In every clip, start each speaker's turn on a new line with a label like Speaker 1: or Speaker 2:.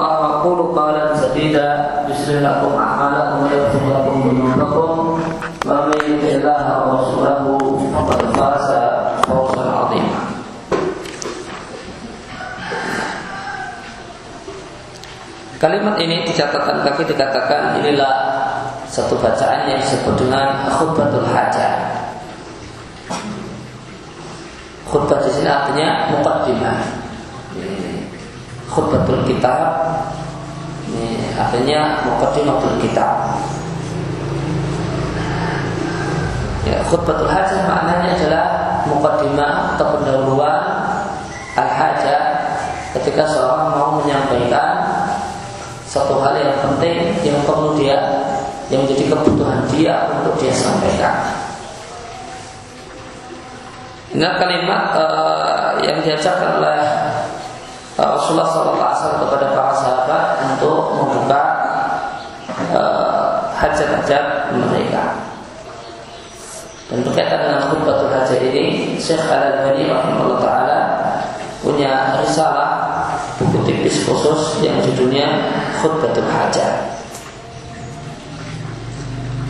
Speaker 1: الله أقول قولا سديدا يصلح لكم أعمالكم ويغفر لكم ذنوبكم ومن يطع الله ورسوله فقد فاز فوزا عظيما Kalimat ini dicatatkan kaki dikatakan inilah satu bacaan yang disebut dengan khutbatul hajat. Khutbah di sini artinya mukaddimah. Khutbatul kitab ini artinya mukaddimatul kitab. Ya, khutbatul hajat maknanya adalah mukaddimah atau pendahuluan al-hajat ketika seorang mau menyampaikan satu hal yang penting yang perlu dia yang menjadi kebutuhan dia untuk dia sampaikan. Ini kalimat uh, yang diajarkan oleh Rasulullah SAW kepada para sahabat untuk membuka uh, hajat-hajat mereka. Dan berkaitan dengan khutbatul hajat ini, Syekh Al-Albani rahimahullah taala punya risalah buku tipis khusus yang judulnya khutbatul hajat.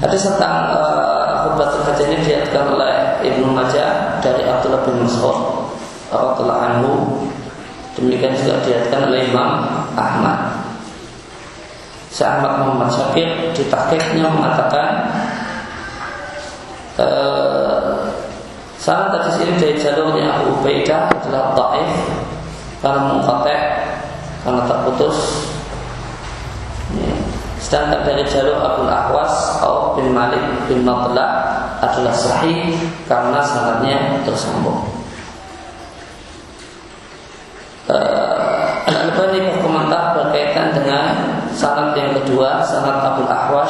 Speaker 1: Ada tentang uh, khutbatul hajat ini diatkan oleh Ibnu Majah dari Abdullah bin Mas'ud radhiyallahu anhu. Demikian juga diatkan oleh Imam Ahmad. Syekh Muhammad Syakir di tahqiqnya mengatakan uh, Salah hadis ini dari jalurnya Abu Ubaidah adalah Taif karena mengkotek karena terputus Sedangkan dari jalur Abu Ahwas Auf bin Malik bin Matla adalah sahih karena sanadnya tersambung. Uh, Al-Albani berkomentar berkaitan dengan sanad yang kedua, sanad Abu Ahwas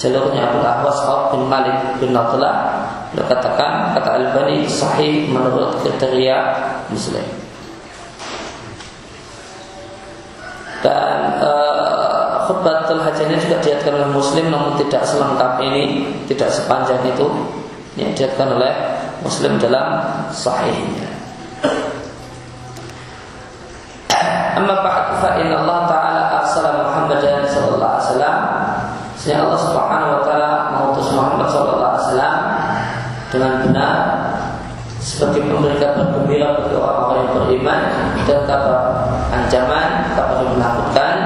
Speaker 1: jalurnya Abu Ahwas Auf bin Malik bin Matla Beliau katakan kata Al-Albani sahih menurut kriteria Muslim. Dan uh, khutbatul hajatnya juga diatkan oleh muslim namun tidak selengkap ini tidak sepanjang itu. Yang diatkan oleh muslim dalam sahihnya amma ba'd fa inna Allah ta'ala arsala Muhammadan sallallahu alaihi wasallam sehingga Allah Subhanahu wa taala mengutus Muhammad sallallahu alaihi wasallam dengan benar sebagai pemberi kabar bagi orang-orang yang beriman dan kabar ancaman, kabar yang menakutkan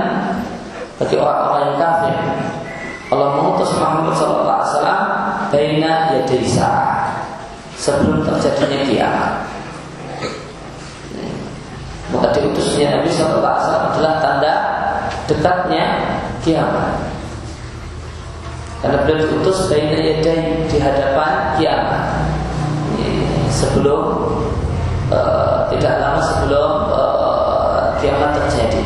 Speaker 1: bagi orang-orang yang kafir. Allah mengutus Muhammad SAW Baina yadisa Sebelum terjadinya kiamat Maka diutusnya Nabi SAW adalah tanda dekatnya kiamat. Karena beliau diutus Baina yadai di hadapan kiamat. Sebelum uh, Tidak lama sebelum uh, kiamat terjadi.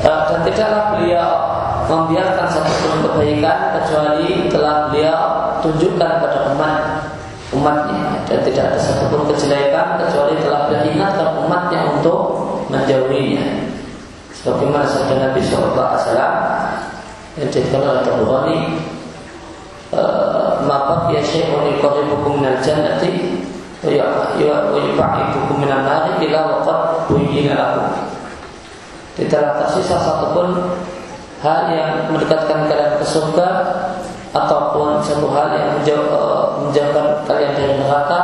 Speaker 1: Eh, dan tidaklah beliau membiarkan satu pun kebaikan kecuali telah beliau tunjukkan pada umat umatnya dan tidak ada satupun kejelekan kecuali telah beliau ingatkan umatnya untuk menjauhinya. Sebagaimana sabda Nabi Shallallahu Alaihi Wasallam yang dikatakan oleh Tabrani eh, maka ya syai'un yuqarribukum minal jannati wa yuba'idukum minan nari ila waqad buyyina lakum. Tidaklah tersisa satupun hal yang mendekatkan kalian ke surga ataupun satu hal yang eh, menjauhkan kalian dari neraka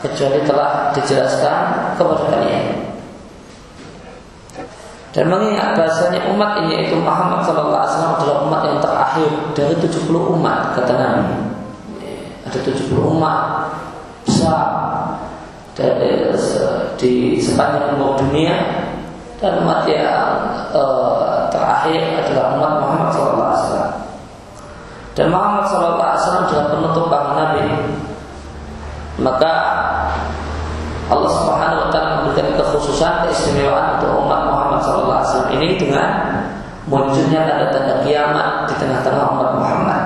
Speaker 1: kecuali telah dijelaskan kepada kalian. Dan mengingat bahasanya umat ini yaitu Muhammad Wasallam adalah umat yang terakhir dari 70 umat kata Nabi. Ada 70 umat besar dari, di sepanjang umur dunia dan umat yang uh, terakhir adalah umat Muhammad SAW. Dan Muhammad SAW adalah penutup para nabi. Maka Allah Subhanahu Wa Taala memberikan kekhususan keistimewaan untuk umat Muhammad SAW ini dengan munculnya tanda-tanda kiamat di tengah-tengah umat Muhammad.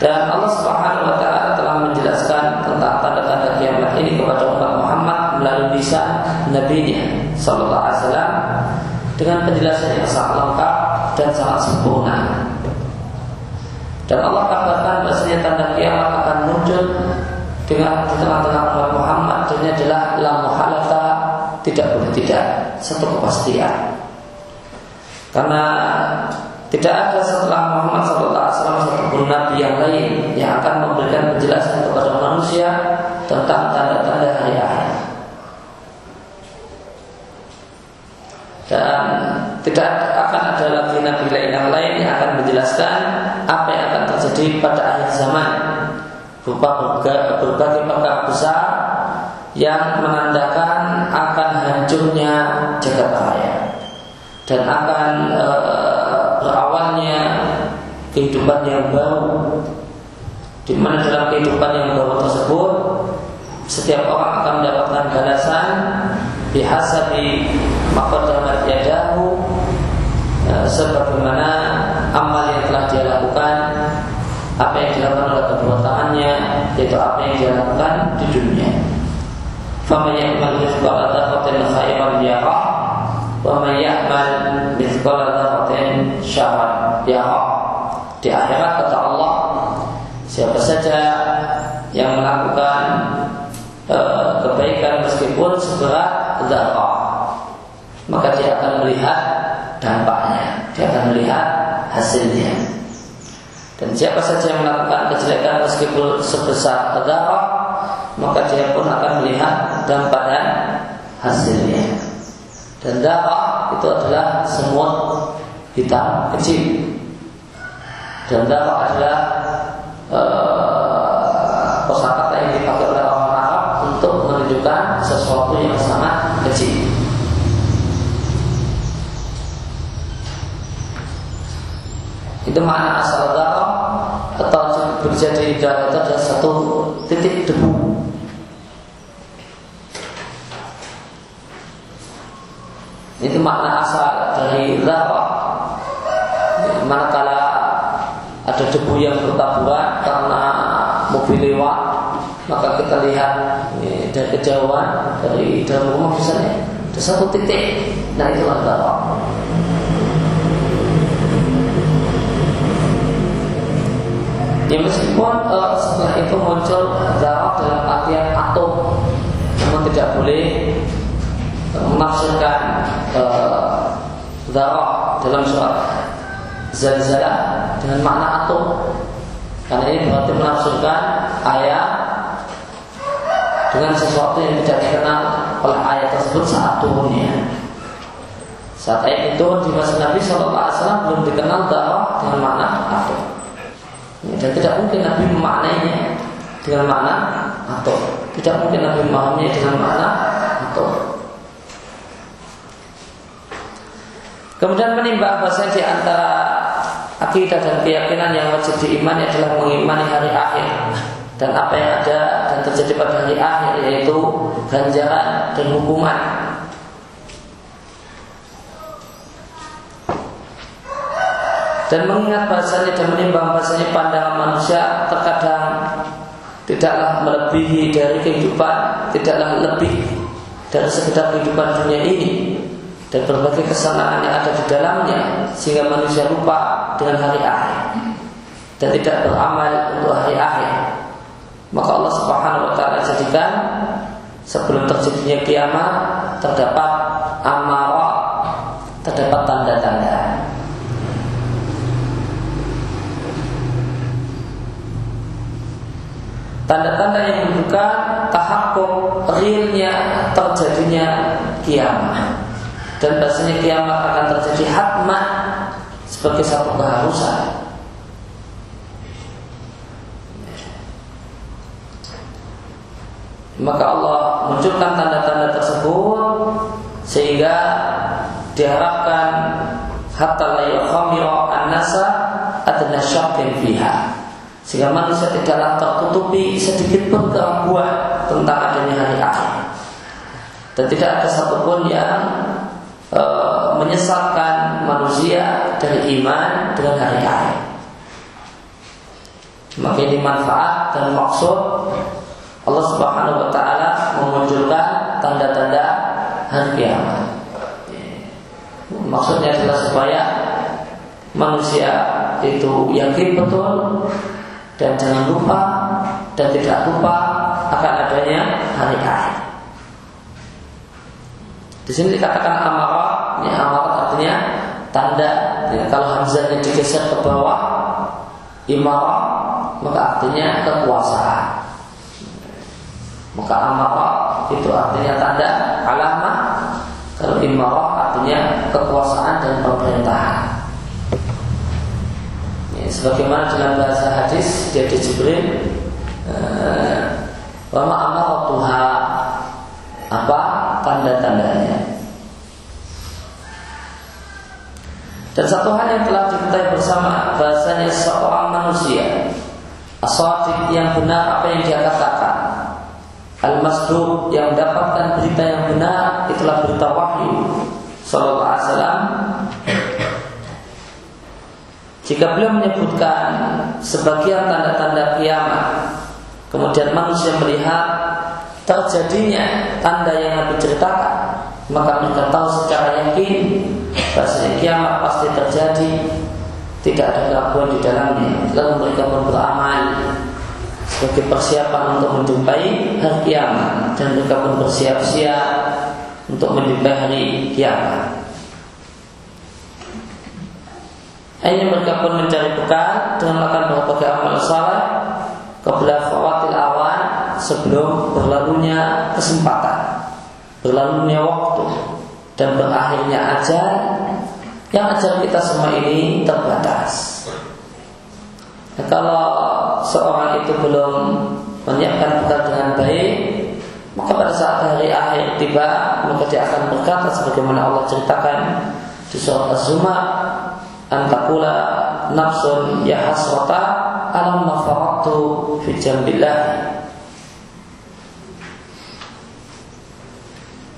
Speaker 1: Dan Allah Subhanahu wa taala telah menjelaskan tentang tanda-tanda kiamat ini kepada umat Muhammad melalui lisan nabinya sallallahu alaihi wasallam dengan penjelasan yang sangat lengkap dan sangat sempurna. Dan Allah kabarkan bahasanya tanda kiamat akan muncul dengan di tengah-tengah umat Muhammad dan adalah la muhalata tidak boleh tidak satu kepastian. Karena tidak ada setelah Muhammad SAW satu nabi yang lain yang akan memberikan penjelasan kepada manusia tentang tanda-tanda hari akhir. Dan tidak akan ada lagi nabi yang lain yang akan menjelaskan apa yang akan terjadi pada akhir zaman. Berupa berbagai perkara besar yang menandakan akan hancurnya jagat raya. Dan akan e, berawalnya kehidupan yang baru. Di mana dalam kehidupan yang baru tersebut setiap orang akan mendapatkan balasan. Bihasabi maqaddamat yadahu sebagaimana amal yang telah dia lakukan apa yang dilakukan oleh kedua tangannya yaitu apa yang dia lakukan di dunia. Ya'mal mithqala dzarratin khairan yarah wa man ya'mal mithqala dzarratin syarran yara di akhirat kata Allah siapa saja yang melakukan e, kebaikan meskipun seberat dzarrah maka dia akan melihat dia akan melihat hasilnya dan siapa saja yang melakukan kejelekan meskipun sebesar dzarrah maka dia pun akan melihat dampak dan hasilnya dan darah itu adalah semut hitam kecil. Dan darah adalah uh, kosakata yang dipakai oleh orang Arab untuk menunjukkan sesuatu yang sangat kecil. Itu makna asal atau berjadi darah itu adalah satu titik debu Itu makna asal dari zarah. Manakala ada debu yang bertaburan karena mobil lewat, maka kita lihat ya, dari kejauhan dari dalam rumah misalnya ada satu titik, nah itu zarah. Ya meskipun uh, setelah itu muncul zarah dalam artian atom, namun tidak boleh menafsirkan uh, dalam surat zalzalah dengan makna atom karena ini berarti menafsirkan ayat dengan sesuatu yang tidak dikenal oleh ayat tersebut saat turunnya. Saat ayat itu di masa Nabi SAW belum dikenal darah dengan makna atom. Dan tidak mungkin Nabi memaknainya dengan makna atom. Tidak mungkin Nabi memahaminya dengan makna atom. Kemudian menimbang bahasa di antara akidah dan keyakinan yang wajib diimani adalah mengimani hari akhir dan apa yang ada dan terjadi pada hari akhir yaitu ganjaran dan hukuman. Dan mengingat bahasanya dan menimbang bahasanya pandangan manusia terkadang tidaklah melebihi dari kehidupan, tidaklah lebih dari sekedar kehidupan dunia ini dan berbagai kesenangan yang ada di dalamnya sehingga manusia lupa dengan hari akhir dan tidak beramal untuk hari akhir. Maka Allah Subhanahu wa taala jadikan sebelum terjadinya kiamat terdapat amarah terdapat tanda-tanda Tanda-tanda yang menunjukkan tahakkum realnya terjadinya kiamat dan bahasanya kiamat akan terjadi hatmat sebagai satu keharusan. Maka Allah munculkan tanda-tanda tersebut sehingga diharapkan hatta la yakhamira an-nasa adna syakkin fiha. Sehingga manusia tidaklah tertutupi sedikit pun keraguan tentang adanya hari akhir. Dan tidak ada satupun yang e, menyesatkan manusia dari iman dengan hari akhir. Maka ini manfaat dan maksud Allah Subhanahu wa taala memunculkan tanda-tanda hari kiamat. Maksudnya adalah supaya manusia itu yakin betul dan jangan lupa dan tidak lupa akan adanya hari akhir. Di sini dikatakan amarat, ya amarat artinya tanda. Ya, kalau hamzahnya digeser ke bawah, imarah, maka artinya kekuasaan. Maka amarah itu artinya tanda alamah. Kalau imarah artinya kekuasaan dan pemerintahan. Sebagaimana dalam bahasa hadis dari Jibril, eh, Wama amaratuha apa tanda-tandanya. Dan satu hal yang telah diketahui bersama bahasanya seorang manusia Asadik yang benar apa yang dia katakan Al-Masduq yang mendapatkan berita yang benar Itulah berita wahyu Sallallahu alaihi wasallam Jika beliau menyebutkan Sebagian tanda-tanda kiamat. Kemudian manusia melihat Terjadinya tanda yang Nabi ceritakan Maka mereka tahu secara yakin Bahasanya kiamat pasti terjadi. Tidak ada keraguan di dalamnya. Lalu mereka pun beramal Sebagai persiapan untuk menjumpai hari kiamat. Dan mereka pun bersiap-siap Untuk menjumpai hari kiamat Akhirnya mereka pun mencari bekal dengan melakukan berbagai amal saleh kebelah fawatil awan sebelum berlalunya kesempatan, berlalunya waktu dan berakhirnya ajal yang ajal kita semua ini terbatas. Nah, kalau seorang itu belum menyiapkan bekal dengan baik, maka pada saat hari akhir tiba, maka dia akan berkata sebagaimana Allah ceritakan di surat Az-Zumar, antakula nafsun ya hasrata alam mafaratu fi jambillah.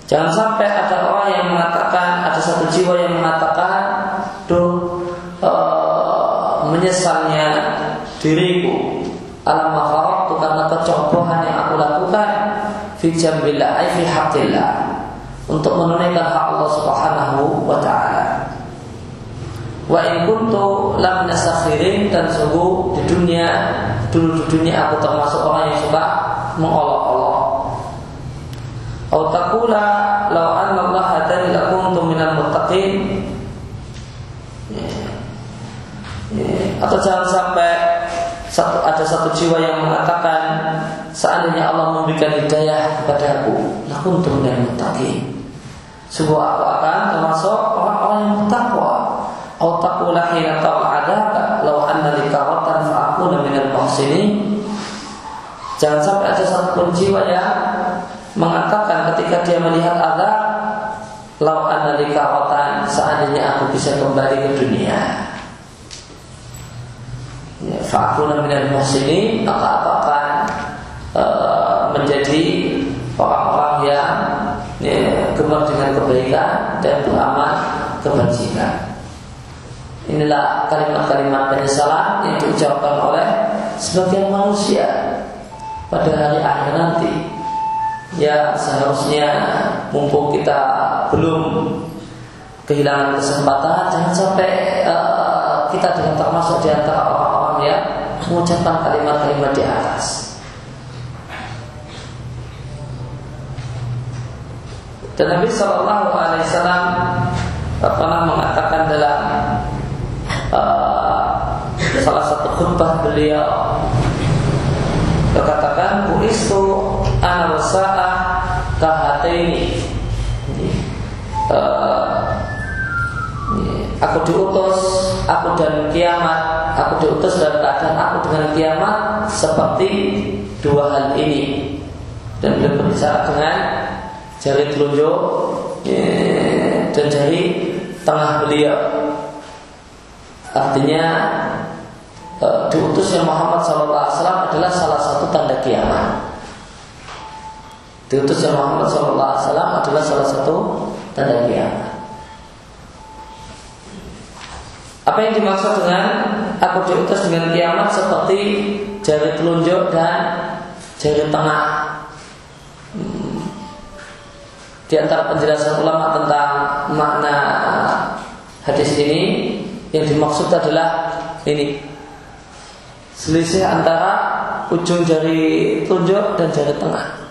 Speaker 1: Jangan sampai ada orang yang mengatakan, ada satu jiwa yang mengatakan, duh uh, menyesalnya diriku alam mafaratu karena kecerobohan yang aku lakukan fi jambillah, fi haqqillah untuk menunaikan hak Allah Subhanahu wa taala. Wa in kuntu lam dan sungguh di dunia dulu di dunia aku termasuk orang yang suka mengolok-olok. Au taqula law anna Allah hadani lakuntu minal muttaqin. Atau jangan sampai satu, ada satu jiwa yang mengatakan seandainya Allah memberikan hidayah kepada aku, lakuntu minal muttaqin. Sungguh aku akan termasuk orang-orang yang bertakwa. Au taqula hina ta'adaba law anna li karatan fa aqula minal muhsinin. Jangan sampai ada satu jiwa yang mengatakan ketika dia melihat azab lau anna li karatan seandainya aku bisa kembali ke dunia. Ya, aqula minal muhsinin maka aku akan uh, menjadi orang-orang yang ya, gemar dengan kebaikan dan beramal kebajikan. Inilah kalimat-kalimat penyesalan yang diucapkan oleh sebagian manusia pada hari akhir nanti. Ya seharusnya mumpung kita belum kehilangan kesempatan, jangan sampai uh, kita dengan termasuk di antara orang-orang yang mengucapkan kalimat-kalimat di atas. Dan Nabi Shallallahu Alaihi Wasallam pernah mengatakan dalam uh, salah satu khutbah beliau. Berkatakan buistu ana wasa'ah kahataini uh, aku diutus aku dan kiamat aku diutus dalam keadaan aku dengan kiamat seperti dua hal ini. Dan beliau berbicara dengan jari telunjuk dan jari tengah beliau. Artinya diutusnya Muhammad SAW adalah salah satu tanda kiamat. Diutusnya Muhammad SAW adalah salah satu tanda kiamat. Apa yang dimaksud dengan aku diutus dengan kiamat seperti jari telunjuk dan jari tengah? Hmm. Di antara penjelasan ulama tentang makna hadis ini yang dimaksud adalah ini selisih antara ujung jari telunjuk dan jari tengah.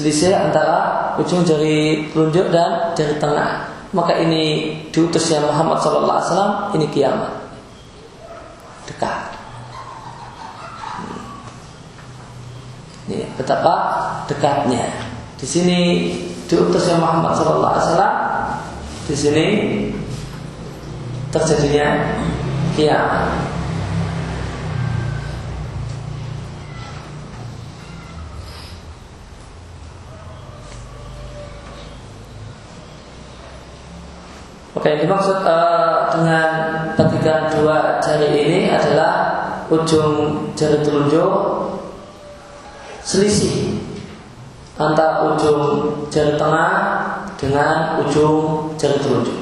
Speaker 1: selisih antara ujung jari telunjuk dan jari tengah. Maka ini diutusnya Muhammad Wasallam ini kiamat dekat. Ini betapa dekatnya. Di sini diutusnya Muhammad Wasallam. Di sini terjadinya kiamat. Oke, yang dimaksud uh, dengan petikan dua jari ini adalah ujung jari telunjuk selisih antara ujung jari tengah dengan ujung jari telunjuk.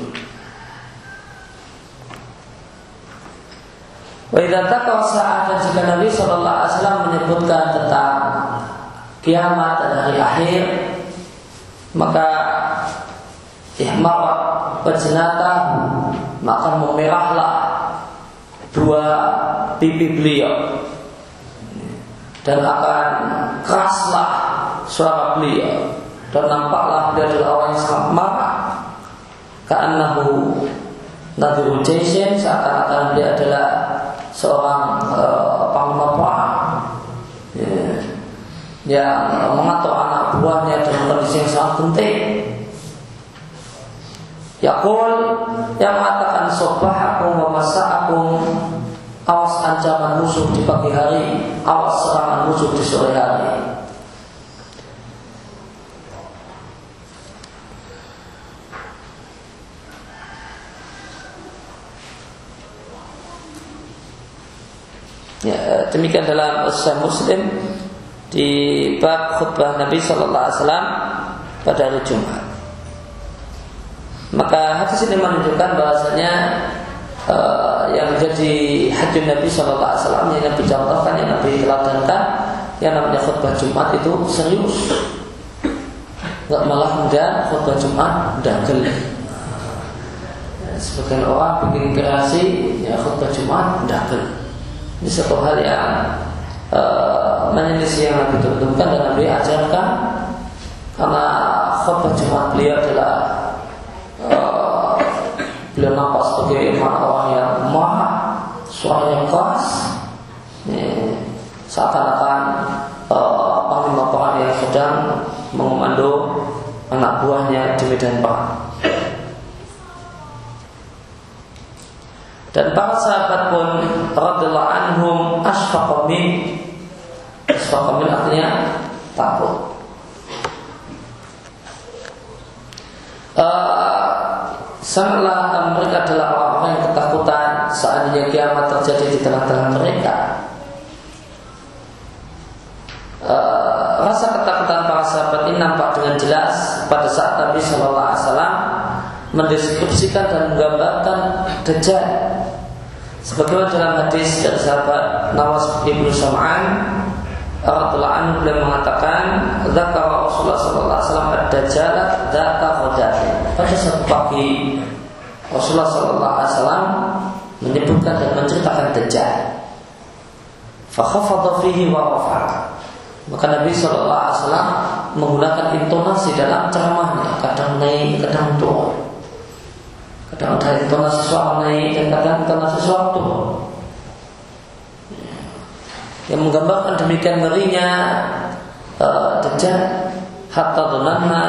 Speaker 1: Wa idza saat dan jika Nabi sallallahu alaihi wasallam menyebutkan tentang kiamat dan hari akhir maka ihmarat berjenata maka memerahlah dua pipi beliau. Dan akan keraslah suara beliau. Dan nampaklah beliau adalah orang yang sangat marah. Karena Nabi Jason seakan-akan dia adalah seorang uh, panglima perang ya, yang mengatur anak buahnya dalam kondisi yang sangat penting. Yakul yang mengatakan aku wa aku awas ancaman musuh di pagi hari, awas serangan musuh di sore hari. Ya, demikian dalam Sahih Muslim di bab khutbah Nabi Sallallahu Alaihi Wasallam pada hari Jumat. Maka hadis ini menunjukkan bahwasanya uh, yang menjadi haji Nabi Shallallahu Alaihi Wasallam yang Nabi contohkan, yang Nabi teladankan, yang namanya khutbah Jumat itu serius. Enggak malah kemudian khutbah Jumat dagel. Ya, sebagian orang bikin kreasi ya khutbah Jumat dagel. Ini satu hal yang uh, menyelisih yang Nabi turunkan dan Nabi ajarkan karena khutbah Jumat beliau adalah beliau nampak sebagai orang yang marah, suaranya keras, seakan-akan uh, perang yang sedang mengomando anak buahnya di medan perang. Dan para sahabat pun radhiyallahu anhum asfaqa min artinya takut. Uh, Sangatlah mereka adalah orang-orang yang ketakutan seandainya kiamat terjadi di tengah-tengah mereka. E, rasa ketakutan para sahabat ini nampak dengan jelas pada saat Nabi Shallallahu Alaihi Wasallam mendeskripsikan dan menggambarkan Dajjal. Sebagaimana dalam hadis dari sahabat Nawas ibnu Sam'an Radulullah anhu beliau mengatakan Zakar Rasulullah sallallahu alaihi wasallam ad-dajjal dzaka ghadatin. Pada suatu pagi Rasulullah sallallahu alaihi wasallam menyebutkan dan menceritakan dajjal. Fakhafadha fihi wa rafa'a. Maka Nabi sallallahu alaihi wasallam menggunakan intonasi dalam ceramahnya, kadang naik, kadang turun. Kadang ada intonasi suara naik dan kadang suara turun yang menggambarkan demikian ngerinya uh, Dajjal hatta dhananna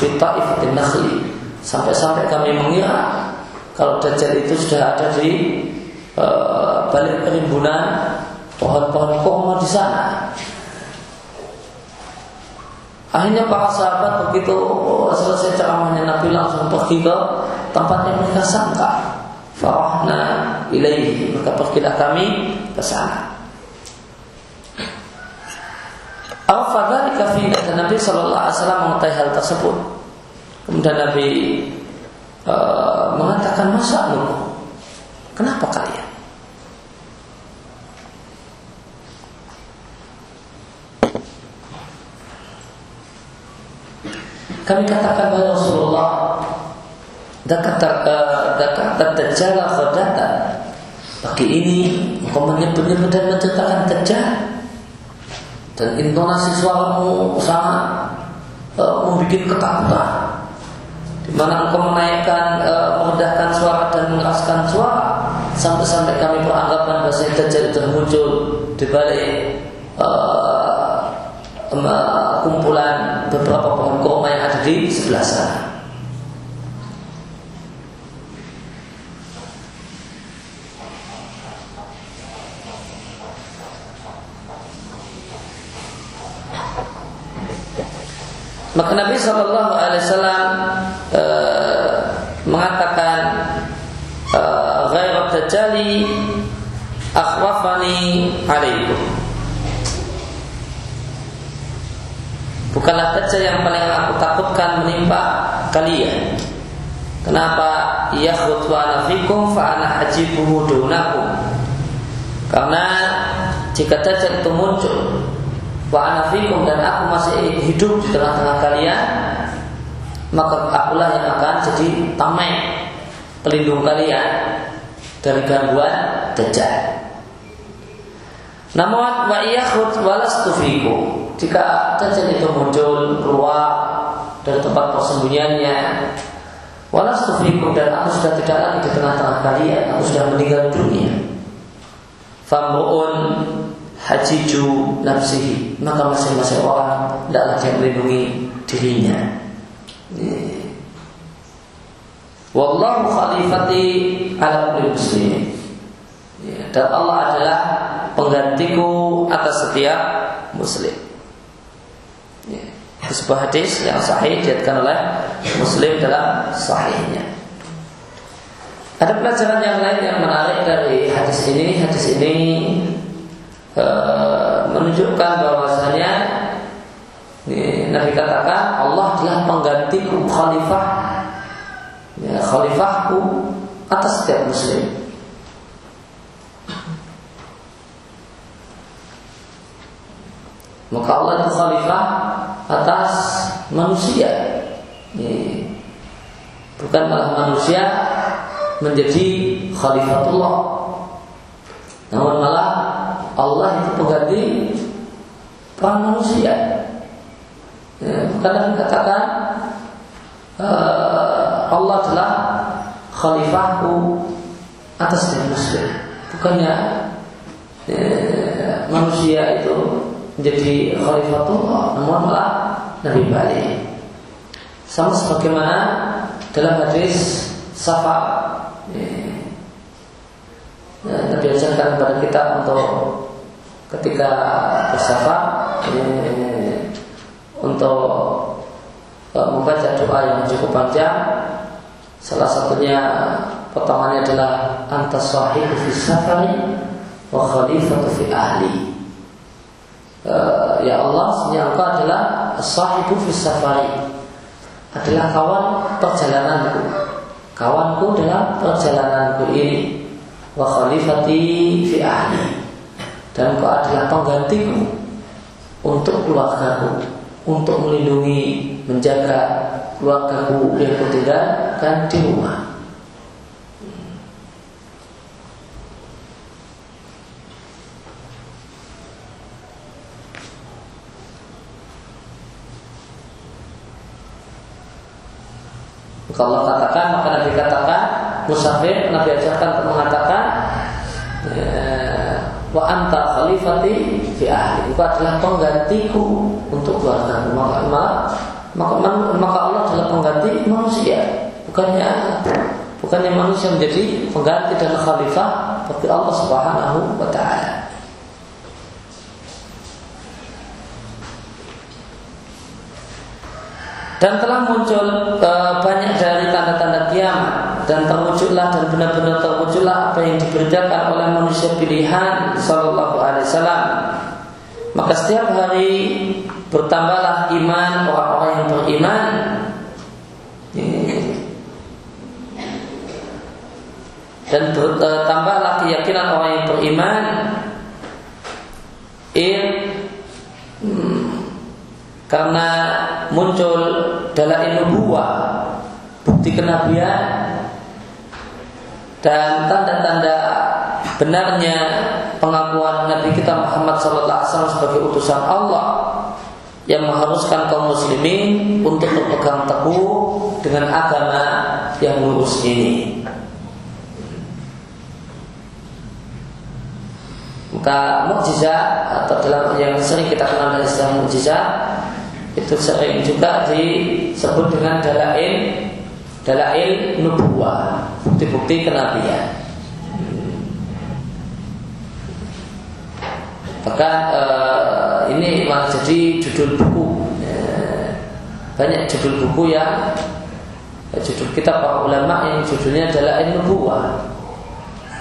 Speaker 1: fi ta'ifatin nakhli sampai-sampai kami mengira kalau Dajjal itu sudah ada di uh, balik perimbunan pohon-pohon kurma di sana. Akhirnya para sahabat begitu selesai ceramahnya Nabi langsung pergi ke tempat yang mereka sangka. Farahna ilaihi maka pergilah kami ke sana. Al-Fadhalika dan Nabi Shallallahu Alaihi Wasallam mengetahui hal tersebut. Kemudian Nabi uh, mengatakan masa lu, kenapa kalian? Kami katakan kepada Rasulullah Dekat terjala khodatan Pagi ini Engkau menyebut-nyebut dan menceritakan terjala dan intonasi suaramu sangat uh, membuat ketakutan. Di mana engkau menaikkan uh, merendahkan suara dan mengeraskan suara sampai-sampai kami beranggapan bahasa Dajjal itu muncul di balik uh, kumpulan beberapa pohon kurma yang ada di sebelah sana. Maka Nabi Shallallahu Alaihi Wasallam e, mengatakan eh, Ghairat dajjali akhwafani alaikum. Bukanlah dajjal yang paling aku takutkan menimpa kalian. Kenapa? Yakhut wa anafikum fa ana hajibuhu dunakum. Karena jika dajjal itu muncul wa anafikum dan aku masih hidup di tengah-tengah kalian maka akulah yang akan jadi tameng pelindung kalian dari gangguan dajjal. Namun wa iyakhud walastu fikum. Jika dajjal itu muncul keluar dari tempat persembunyiannya walastu fikum dan aku sudah tidak lagi di tengah-tengah kalian, aku sudah meninggal dunia. Famruun hajiju nafsihi. Maka masing-masing orang tidak lagi melindungi dirinya. Wallahu khalifati ala kulli muslim ya, dan Allah adalah penggantiku atas setiap muslim. Ya, sebuah hadis yang sahih diatkan oleh muslim dalam sahihnya. Ada pelajaran yang lain yang menarik dari hadis ini. Hadis ini Eh, menunjukkan bahwasanya ini, Nabi katakan Allah adalah penggantiku khalifah. Ya, khalifahku atas setiap muslim. Maka Allah itu khalifah atas manusia. Ini, bukan malah manusia menjadi khalifatullah. Namun malah Allah itu pengganti peran manusia. Ya, kadang katakan uh, Allah adalah khalifahku atas manusia. Bukannya uh, manusia itu menjadi khalifatullah, namun malah Nabi balik. Sama sebagaimana dalam hadis Safa ya, Nabi ajarkan kepada kita untuk ketika bersafar eh, untuk eh, membaca doa yang cukup panjang. Salah satunya potongannya adalah antas sahibu fi safari wa khalifatu fi ahli. Uh, ya Allah sebenarnya adalah sahibu fi safari. Adalah kawan perjalananku. Kawanku dalam perjalananku ini wa khalifati fi ahli dan kau adalah penggantiku untuk keluargaku untuk melindungi menjaga keluargaku yang kutinggalkan di rumah. Kalau katakan maka Nabi katakan musafir Nabi ajarkan wa anta khalifati fi ahli. Itu adalah penggantiku untuk keluarga. Maka maka maka Allah adalah pengganti manusia. Bukannya bukannya manusia menjadi pengganti dan khalifah tapi Allah Subhanahu wa taala. Dan telah muncul dan terwujudlah dan benar-benar terwujudlah apa yang diberitakan oleh manusia pilihan Sallallahu Alaihi Wasallam. Maka setiap hari bertambahlah iman orang-orang yang beriman. Dan bertambahlah e, keyakinan orang yang beriman. In hmm, karena muncul dalam buah bukti kenabian dan tanda-tanda benarnya pengakuan Nabi kita Muhammad SAW sebagai utusan Allah yang mengharuskan kaum muslimin untuk berpegang teguh dengan agama yang lurus ini. Maka mukjizat atau dalam yang sering kita kenal dari istilah mukjizat itu sering juga disebut dengan dalail dalail nubuah, bukti-bukti kenabian. Bahkan uh, ini malah jadi judul buku. Ya, banyak judul buku yang judul kita para ulama yang judulnya adalah nubuah.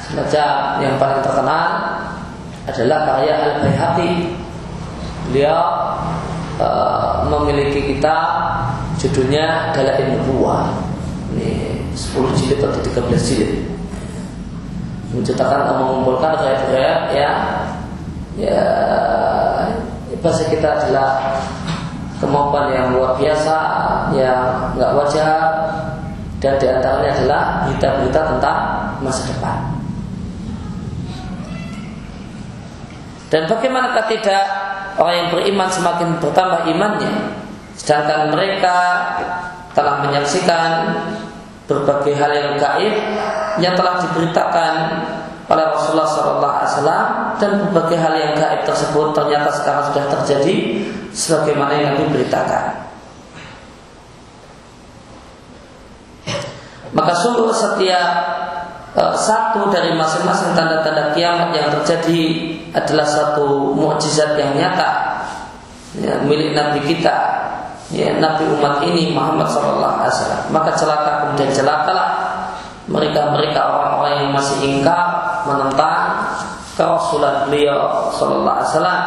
Speaker 1: Semacam yang paling terkenal adalah karya Al Baihaqi. Beliau memiliki kitab judulnya adalah Nubuah. Ini 10 jilid atau 13 jilid. Menceritakan atau mengumpulkan riwayat-riwayat yang ya bahasa kita adalah kemampuan yang luar biasa yang nggak wajar dan di antaranya adalah berita-berita tentang masa depan. Dan bagaimanakah tidak orang yang beriman semakin bertambah imannya, sedangkan mereka telah menyaksikan berbagai hal yang gaib yang telah diberitakan oleh Rasulullah SAW dan berbagai hal yang gaib tersebut ternyata sekarang sudah terjadi sebagaimana yang diberitakan. Maka sungguh setiap uh, satu dari masing-masing tanda-tanda kiamat yang terjadi adalah satu mukjizat yang nyata ya, milik Nabi kita, ya, Nabi umat ini Muhammad SAW. Maka celaka kemudian celakalah mereka-mereka orang-orang yang masih ingkar menentang kerasulan beliau Sallallahu Alaihi Wasallam.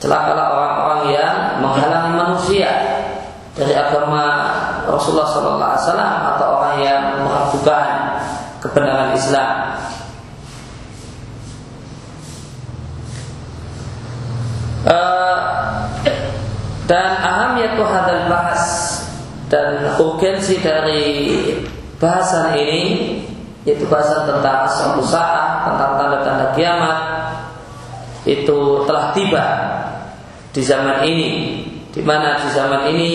Speaker 1: Celakalah orang-orang yang menghalangi manusia dari agama Rasulullah Sallallahu Alaihi Wasallam atau orang yang meragukan kebenaran Islam. Uh, dan ahamiyatu hadal bahas. Dan urgensi dari bahasan ini yaitu bahasan tentang asal saat, tentang tanda-tanda kiamat itu telah tiba di zaman ini. Di mana di zaman ini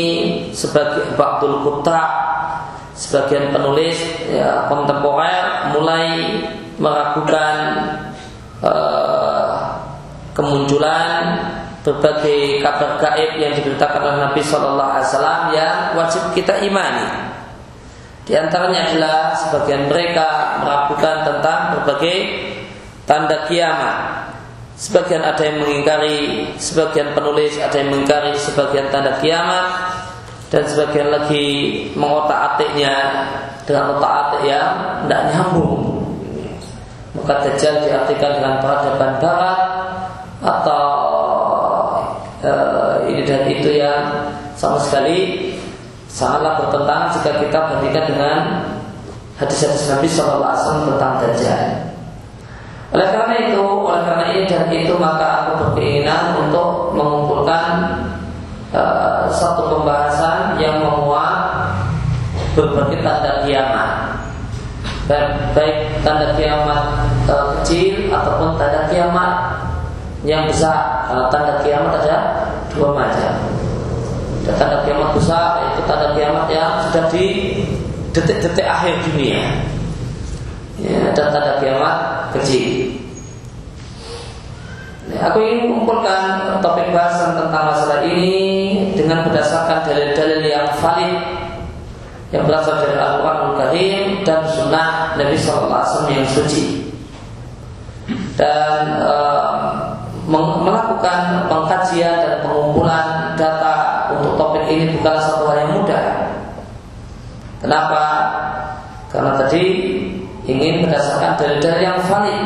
Speaker 1: sebagai waktu kota sebagian penulis ya, kontemporer mulai meragukan uh, kemunculan berbagai kabar gaib yang diberitakan oleh Nabi Shallallahu Alaihi Wasallam yang wajib kita imani. Di antaranya adalah sebagian mereka meragukan tentang berbagai tanda kiamat. Sebagian ada yang mengingkari, sebagian penulis ada yang mengingkari sebagian tanda kiamat dan sebagian lagi mengotak atiknya dengan otak atik yang tidak nyambung. Maka Dajjal diartikan dengan peradaban barat atau e, ini dan itu yang sama sekali sangatlah bertentangan jika kita bandingkan dengan hadis-hadis Nabi SAW tentang Dajjal. Oleh karena itu, oleh karena ini dan itu maka aku berkeinginan untuk mengumpulkan uh, satu pembahasan yang memuat berbagai tanda kiamat. Baik, baik tanda kiamat uh, kecil ataupun tanda kiamat yang besar. Uh, tanda kiamat ada dua macam dan tanda kiamat besar itu tanda kiamat yang sudah di detik-detik akhir dunia. Ya, dan tanda kiamat kecil. Ya, aku ingin mengumpulkan topik bahasan tentang masalah ini dengan berdasarkan dalil-dalil yang valid yang berasal dari Al-Quran Al-Karim dan Sunnah Nabi SAW yang suci dan uh, melakukan pengkajian dan pengumpulan data bukanlah satu hal yang mudah. Kenapa? Karena tadi ingin berdasarkan dalil-dalil yang valid.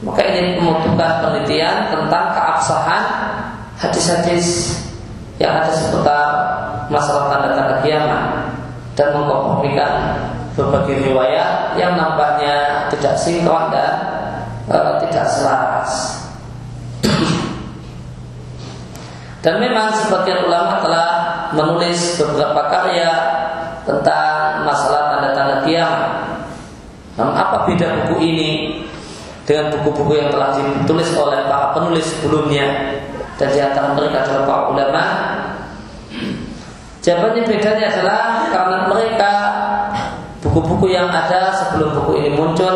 Speaker 1: Maka ingin membutuhkan penelitian tentang keabsahan hadis-hadis yang ada seputar masalah tanda-tanda kiamat dan mengkompromikan berbagai riwayat yang nampaknya tidak sinkron dan uh, tidak selaras. Dan memang sebagian ulama telah menulis beberapa karya tentang masalah tanda-tanda kiamat. Namun apa beda buku ini dengan buku-buku yang telah ditulis oleh para penulis sebelumnya? dan di antara mereka adalah para ulama. Jawabannya bedanya adalah karena mereka buku-buku yang ada sebelum buku ini muncul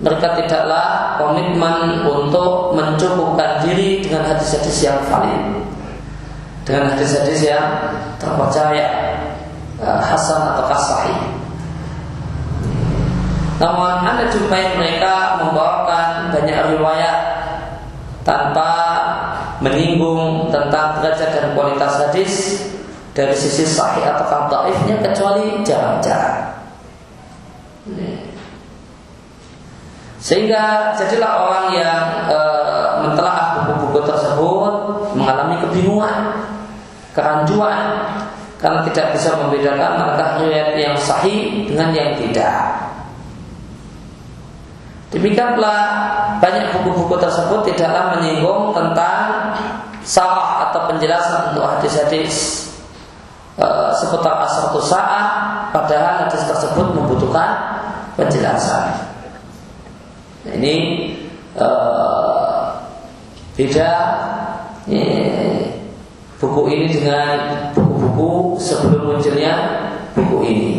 Speaker 1: mereka tidaklah komitmen untuk mencukupkan diri dengan hadis-hadis yang valid dengan hadis-hadis yang terpercaya uh, hasan atau sahih. Namun anda jumpai mereka membawakan banyak riwayat tanpa menyinggung tentang derajat dan kualitas hadis dari sisi sahih atau dhaifnya kecuali jarang-jarang. Sehingga jadilah orang yang e, mentelaah buku-buku tersebut mengalami kebingungan, kerancuan karena tidak bisa membedakan antara riwayat yang sahih dengan yang tidak. Demikianlah banyak buku-buku tersebut tidaklah menyinggung tentang salah atau penjelasan untuk hadis-hadis e, seputar asal saat padahal hadis tersebut membutuhkan penjelasan. Ini uh, beda ya, buku ini dengan buku-buku sebelum munculnya buku ini.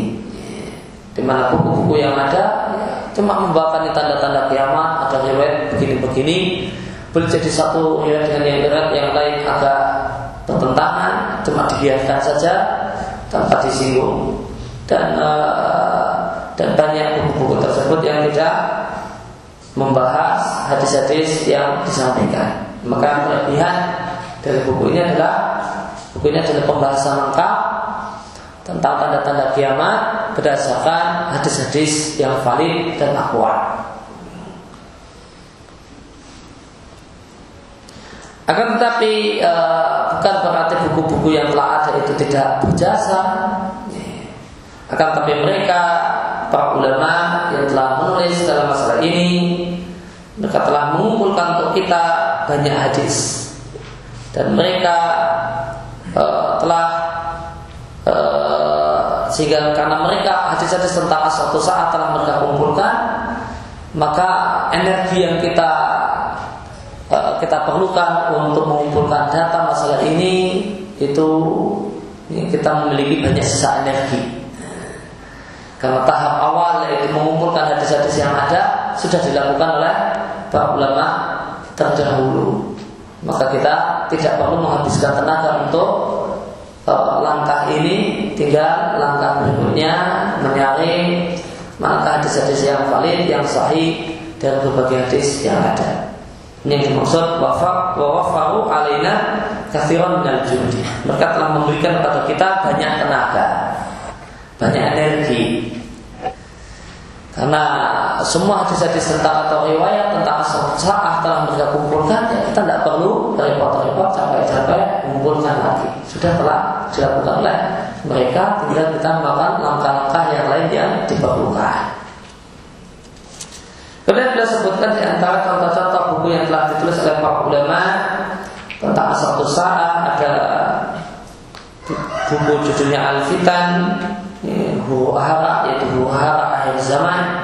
Speaker 1: Di mana buku-buku yang ada ya, cuma membawakan tanda-tanda kiamat, ada riwayat begini-begini, boleh jadi satu riwayat dengan yang yang lain agak bertentangan, cuma dibiarkan saja tanpa disinggung. Dan uh, dan banyak buku-buku tersebut yang tidak membahas hadis-hadis yang disampaikan. Maka kelebihan dari buku ini adalah buku ini adalah pembahasan lengkap tentang tanda-tanda kiamat berdasarkan hadis-hadis yang valid dan akurat. Akan tetapi e, bukan berarti buku-buku yang telah ada itu tidak berjasa. Akan tetapi mereka para ulama yang telah menulis dalam masalah ini mereka telah mengumpulkan untuk kita banyak hadis dan mereka uh, telah uh, sehingga karena mereka hadis-hadis tentang suatu saat telah mereka kumpulkan maka energi yang kita uh, kita perlukan untuk mengumpulkan data masalah ini itu kita memiliki banyak sisa energi karena tahap awal yaitu mengumpulkan hadis-hadis yang ada sudah dilakukan oleh para ulama terdahulu. Maka kita tidak perlu menghabiskan tenaga untuk langkah ini, tinggal langkah berikutnya menyaring maka hadis-hadis yang valid, yang sahih dan berbagai hadis yang ada. Ini yang dimaksud wafak wafaru alaina kathiran minal judi. Mereka telah memberikan kepada kita banyak tenaga, banyak energi. Karena semua hadis-hadis tentang atau riwayat tentang asal sa'ah telah mereka kumpulkan, ya kita tidak perlu repot-repot sampai-sampai kumpulkan lagi. Sudah telah dilakukan oleh mereka, tinggal kita melakukan langkah-langkah yang lain yang diperlukan. Kemudian kita sebutkan di antara contoh-contoh buku yang telah ditulis oleh para ulama tentang asal sa'ah ada buku judulnya Al-Fitan huru hara yaitu huru hara akhir zaman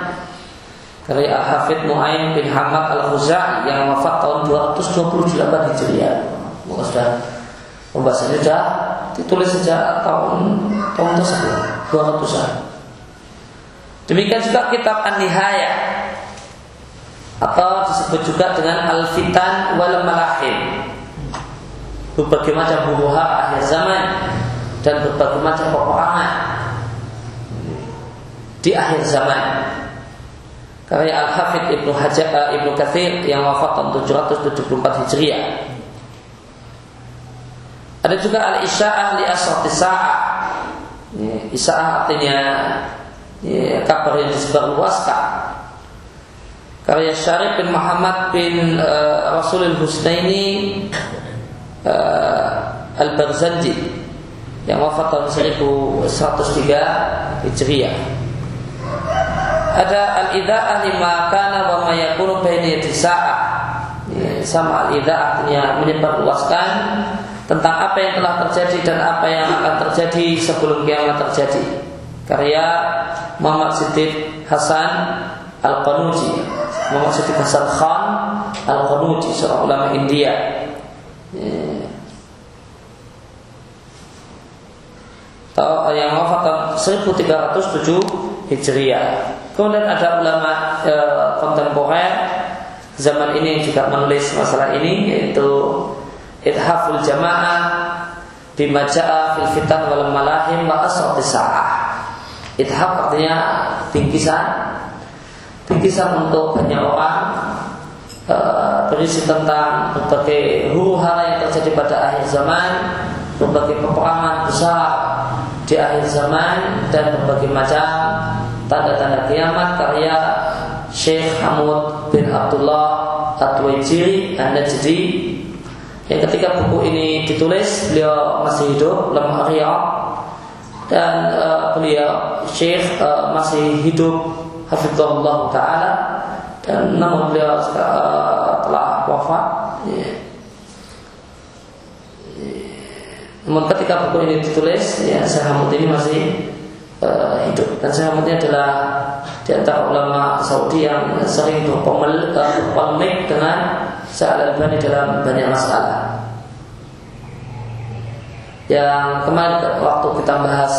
Speaker 1: karya Al-Hafidh Nu'aim bin Hamad Al-Khuzai yang wafat tahun 228 Hijriah. Maka sudah pembahasannya sudah ditulis sejak tahun tahun tersebut 200-an. Demikian juga kitab An-Nihayah atau disebut juga dengan Al-Fitan wal Malahim. Berbagai macam huru hara akhir zaman dan berbagai macam peperangan di akhir zaman. Karya Al Hafidh Ibnu Hajar uh, Ibnu Katsir yang wafat tahun 774 Hijriah. Ada juga Al Isya'ah li Asrati Sa'ah. Isya'ah artinya ya, kabar yang disebarluaskan. Karya Syarif bin Muhammad bin uh, Rasulul Husnaini uh, Al-Barzanji yang wafat tahun 1103 Hijriah ada al-idha'ah lima kana wa ma yakunu baina sa'ah. Ya, sama al-idha'ah artinya menyebarluaskan tentang apa yang telah terjadi dan apa yang akan terjadi sebelum kiamat terjadi. Karya Muhammad Siddiq Hasan Al-Qanuji Muhammad Siddiq Hasan Khan Al-Qanuji seorang ulama India yang wafat tahun 1307 Hijriah. Kemudian ada ulama e, kontemporer zaman ini juga menulis masalah ini yaitu Ithaful Jamaah bima ja'a fil fitan wal malahim wa asrati sa'ah. Ithaf artinya bingkisan bingkisan untuk banyak orang e, berisi tentang berbagai huru yang terjadi pada akhir zaman, berbagai peperangan besar di akhir zaman dan berbagai macam tanda-tanda kiamat karya Syekh Hamud bin Abdullah At-Tuwaijiri An-Najdi yang ketika buku ini ditulis beliau masih hidup lemah Riyadh dan uh, beliau Syekh uh, masih hidup Hafizullah Ta'ala. Dan namun beliau uh, telah wafat. Yeah. Namun ketika buku ini ditulis, ya Sahamud ini masih uh, hidup. Dan ini adalah di antara ulama Saudi yang sering berpolemik dengan Sa'al al dalam banyak masalah. Yang kemarin waktu kita bahas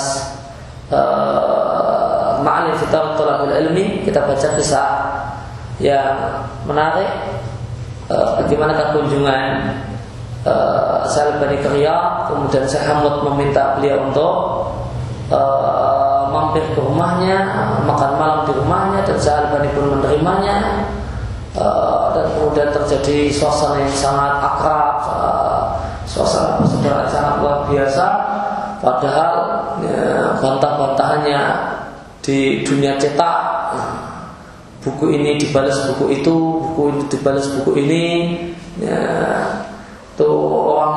Speaker 1: uh, Ma'alif Fitar Tolabul Ilmi Kita baca kisah yang menarik uh, Bagaimana kunjungan uh, Kerja kemudian saya Hamud meminta beliau untuk uh, mampir ke rumahnya makan malam di rumahnya dan Salih Bani pun menerimanya uh, dan kemudian terjadi suasana yang sangat akrab uh, suasana persaudaraan sangat luar biasa. Padahal ya, bantah-bantahannya di dunia cetak buku ini dibalas buku itu buku ini dibalas buku ini ya, Tuh orang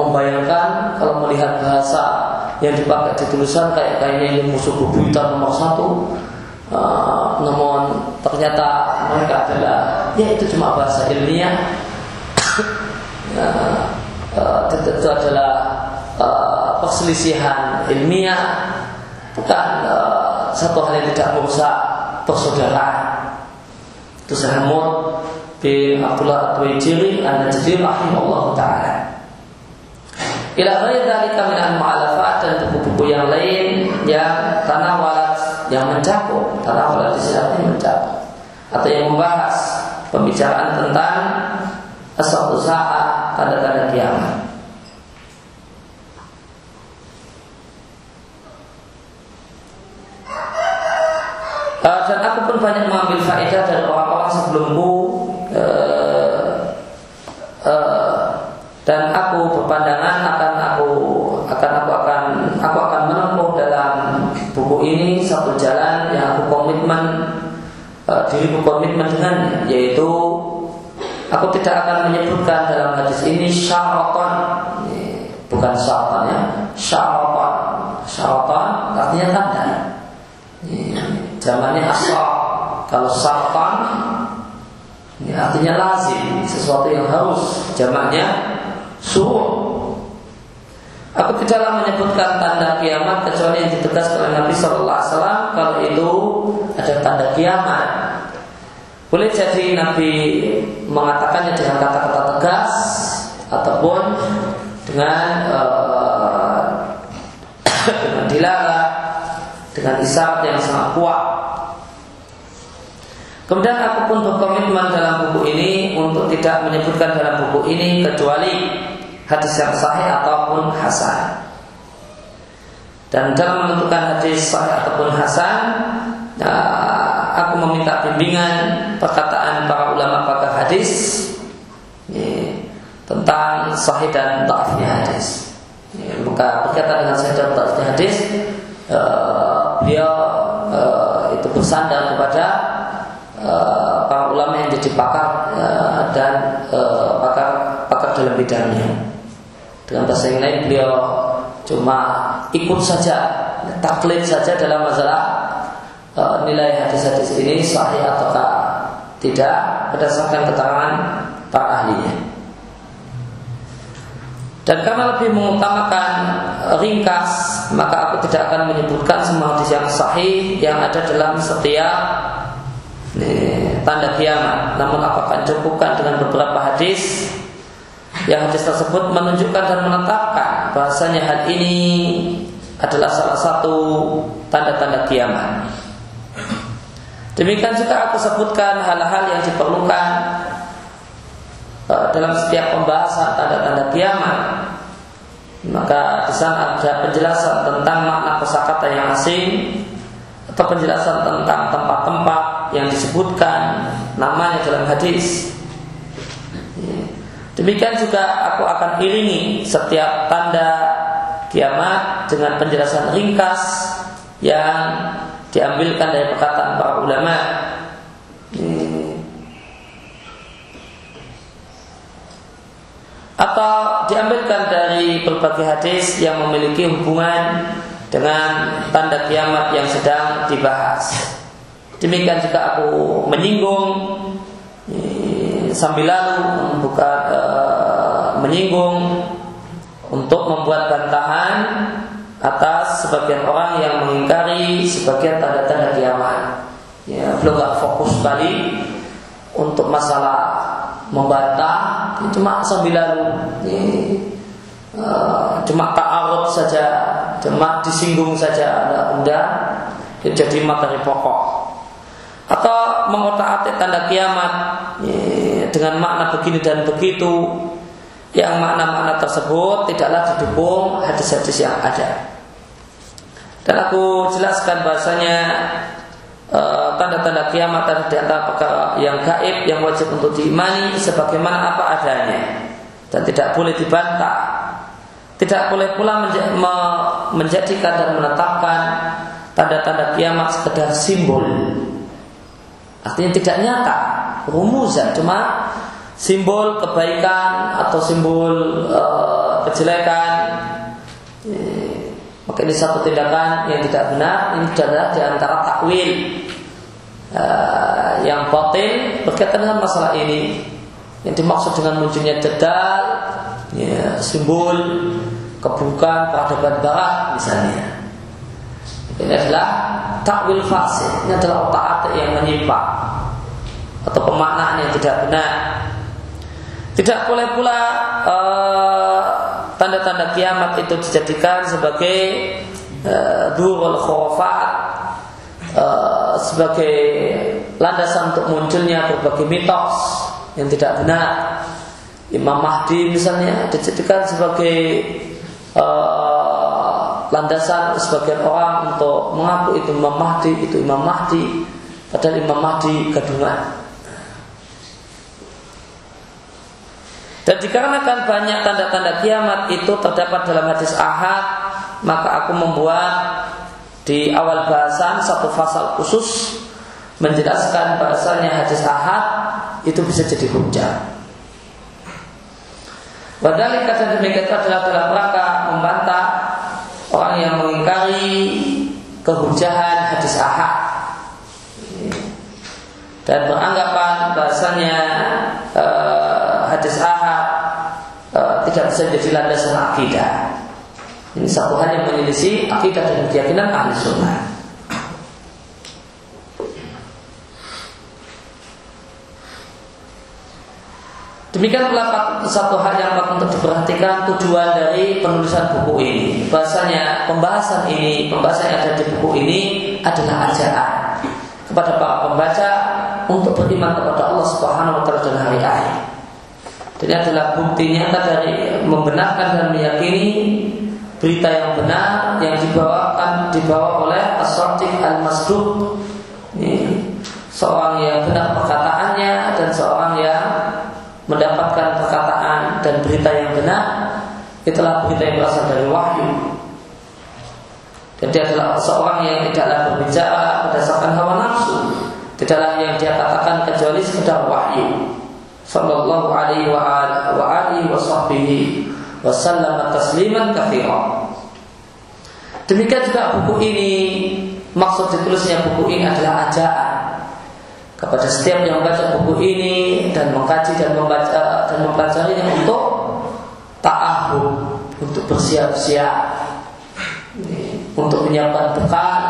Speaker 1: membayangkan kalau melihat bahasa yang dipakai di tulisan kayak kayaknya ini musuh bebuyutan nomor satu. Uh, namun ternyata mereka adalah ya itu cuma bahasa ilmiah. uh, uh, itu, adalah uh, perselisihan ilmiah bukan uh, satu hal yang tidak merusak persaudaraan. Itu sahmud bin Abdullah At-Tuwaijiri An-Najdi rahimahullah taala. Ila ghairi dzalika min al-mu'alafat dan buku-buku yang lain yang tanawalat yang mencakup tanawalat di sini mencakup atau yang membahas pembicaraan tentang suatu saat tanda-tanda kiamat. Uh, dan aku pun banyak mengambil faedah dari orang-orang sebelumku uh, uh, dan aku uh, diriku komitmen dengan yaitu aku tidak akan menyebutkan dalam hadis ini syaratan bukan syaratan ya syaratan syaratan artinya tanda zamannya asal kalau syaratan ini artinya lazim, sesuatu yang harus. Jamaknya suruh. Aku tidaklah menyebutkan tanda kiamat kecuali yang ditegaskan oleh Nabi Shallallahu Alaihi Wasallam kalau itu ada tanda kiamat. Boleh jadi Nabi mengatakannya dengan kata-kata tegas ataupun dengan uh, dengan dilarang dengan isyarat yang sangat kuat Kemudian aku pun berkomitmen dalam buku ini untuk tidak menyebutkan dalam buku ini kecuali hadis yang sahih ataupun hasan. Dan dalam menentukan hadis sahih ataupun hasan, aku meminta bimbingan perkataan para ulama pakar hadis ya, tentang sahih dan dhaifnya hadis. Ya, maka berkaitan dengan sahih dan dhaifnya hadis, uh, beliau uh, itu bersandar kepada Eh, para ulama yang jadi pakar uh, dan uh, pakar pakar dalam bidangnya. Dengan bahasa yang lain beliau cuma ikut saja, taklid saja dalam masalah uh, nilai hadis-hadis ini sahih ataukah tidak berdasarkan keterangan para ahlinya. Dan karena lebih mengutamakan ringkas, maka aku tidak akan menyebutkan semua hadis yang sahih yang ada dalam setiap tanda kiamat. Namun aku akan cukupkan dengan beberapa hadis yang hadis tersebut menunjukkan dan menetapkan bahasanya hal ini adalah salah satu tanda-tanda kiamat. Demikian juga aku sebutkan hal-hal yang diperlukan uh, dalam setiap pembahasan tanda-tanda kiamat. Maka di sana ada penjelasan tentang makna kosakata yang asing atau penjelasan tentang tempat-tempat yang disebutkan namanya dalam hadis. Demikian juga aku akan iringi setiap tanda kiamat dengan penjelasan ringkas yang diambilkan dari perkataan para ulama. Atau diambilkan dari berbagai hadis yang memiliki hubungan dengan tanda kiamat yang sedang dibahas. Demikian juga aku menyinggung sambil lalu bukan uh, menyinggung untuk membuat bantahan atas sebagian orang yang mengingkari sebagian tanda-tanda kiamat. Ya, belum gak fokus sekali untuk masalah membantah, itu cuma sambil lalu, ya, uh, cuma ta'arud saja, cuma disinggung saja, ada benda, ya, jadi materi pokok. Atau mengotak-atik tanda kiamat ya, dengan makna begini dan begitu, yang makna-makna tersebut tidaklah didukung hadis-hadis yang ada. Dan aku jelaskan bahasanya eh, tanda-tanda kiamat ada di antara perkara yang gaib yang wajib untuk diimani sebagaimana apa adanya dan tidak boleh dibantah. Tidak boleh pula menjadikan dan menetapkan tanda-tanda kiamat sekedar simbol. Artinya tidak nyata, rumusan cuma simbol kebaikan atau simbol uh, kejelekan. Maka ini satu tindakan yang tidak benar. Ini adalah di antara takwil uh, yang batin berkaitan dengan masalah ini. Yang dimaksud dengan munculnya jadal ya, simbol keburukan peradaban barat misalnya. Ini adalah takwil fasid. Ini adalah otak atik yang menyimpang atau pemaknaan yang tidak benar tidak boleh pula uh, tanda-tanda kiamat itu dijadikan sebagai uh, durul khurafat uh, sebagai landasan untuk munculnya berbagai mitos yang tidak benar. Imam Mahdi misalnya dijadikan sebagai uh, landasan sebagian orang untuk mengaku itu Imam Mahdi, itu Imam Mahdi, padahal Imam Mahdi gadungan. Dan dikarenakan banyak tanda-tanda kiamat itu terdapat dalam hadis ahad, maka aku membuat di awal bahasan satu pasal khusus menjelaskan bahasanya hadis ahad itu bisa jadi hujah. Wadali kata demikian adalah dalam rangka membantah orang yang mengingkari kehujahan hadis ahad dan beranggapan bahasanya uh, hadis ahad tidak bisa menjadi landasan akidah. Ini satu hal yang menyelisih akidah dan keyakinan ahli sunnah. Demikian pula satu hal yang patut untuk diperhatikan tujuan dari penulisan buku ini. Bahasanya pembahasan ini, pembahasan yang ada di buku ini adalah ajaran kepada para pembaca untuk beriman kepada Allah Subhanahu wa taala dan hari akhir. Ini adalah bukti nyata dari membenarkan dan meyakini berita yang benar yang dibawakan dibawa oleh as-sadiq al-masduq. Seorang yang benar perkataannya dan seorang yang mendapatkan perkataan dan berita yang benar itulah berita yang berasal dari wahyu. Jadi adalah seorang yang tidaklah berbicara berdasarkan hawa nafsu, tidaklah yang dia katakan kecuali sekedar wahyu sallallahu alaihi wa alihi wa sahbihi wa sallam tasliman katsira. Demikian juga buku ini maksud ditulisnya buku ini adalah ajaan kepada setiap yang membaca buku ini dan mengkaji dan membaca dan mempelajarinya untuk ta'ahud, untuk bersiap-siap, untuk menyiapkan bekal,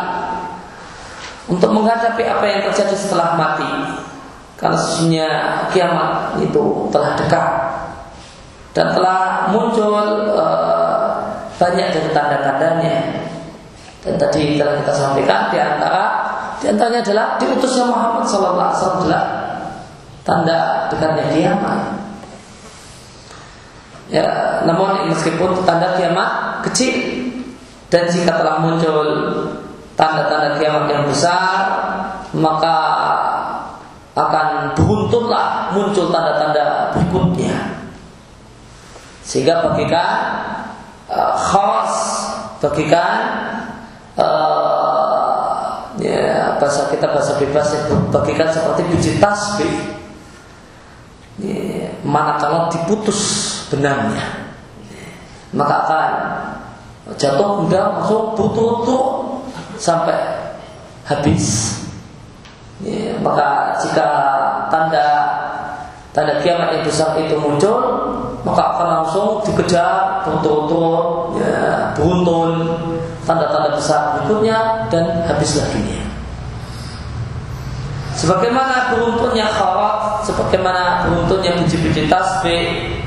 Speaker 1: untuk menghadapi apa yang terjadi setelah mati. Karena sesungguhnya kiamat itu telah dekat. dan telah muncul uh, banyak dari tanda-tandanya. Dan tadi telah kita sampaikan di antara di antaranya adalah diutusnya Muhammad Sallallahu Alaihi Wasallam adalah tanda dekatnya kiamat. Ya, namun meskipun tanda kiamat kecil dan jika telah muncul tanda-tanda kiamat yang besar, maka akan beruntutlah muncul tanda-tanda berikutnya. Sehingga bagikan uh, khas, bagikan uh, ya, bahasa kita bahasa bebas bagikan seperti biji tasbih. Ya, manakala diputus benangnya, maka akan jatuh mudah masuk butuh sampai habis. Ya, maka jika tanda tanda kiamat yang besar itu muncul, maka akan langsung dikejar beruntun ya, beruntun tanda-tanda besar berikutnya dan habis lagi. Sebagaimana beruntunnya kharat, sebagaimana beruntunnya biji-biji tasbih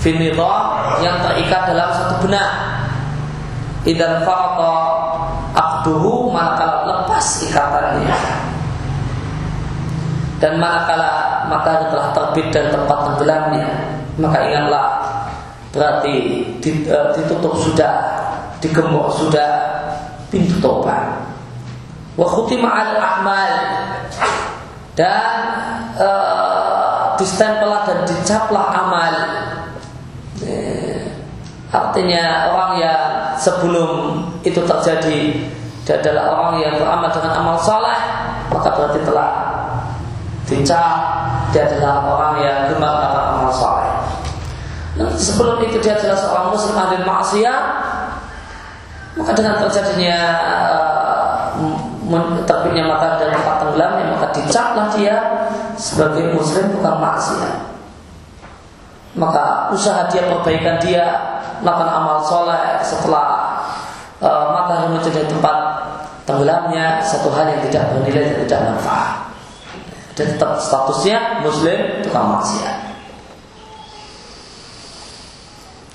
Speaker 1: finidham yang terikat dalam satu benang. Idan farata akduhu maka lepas ikatannya dan manakala maka telah terbit dan tempat tenggelamnya maka ingatlah berarti eh, ditutup sudah digembok sudah pintu tobat. Wa khutima al amal. Dan uh, distempel dan dicaplah amal. Eh, artinya orang yang sebelum itu terjadi dia adalah orang yang beramal dengan amal saleh maka berarti telah dicap dia adalah orang yang gemar akan amal saleh. sebelum itu dia adalah seorang muslim ahli maksiat, maka dengan terjadinya uh, terbitnya mata dan tempat tenggelamnya maka dicaplah dia sebagai muslim bukan maksiat. Maka usaha dia perbaikan dia melakukan amal soleh setelah uh, matahari menjadi tempat tenggelamnya satu hal yang tidak bernilai dan tidak manfaat dan tetap statusnya muslim tukang maksiat.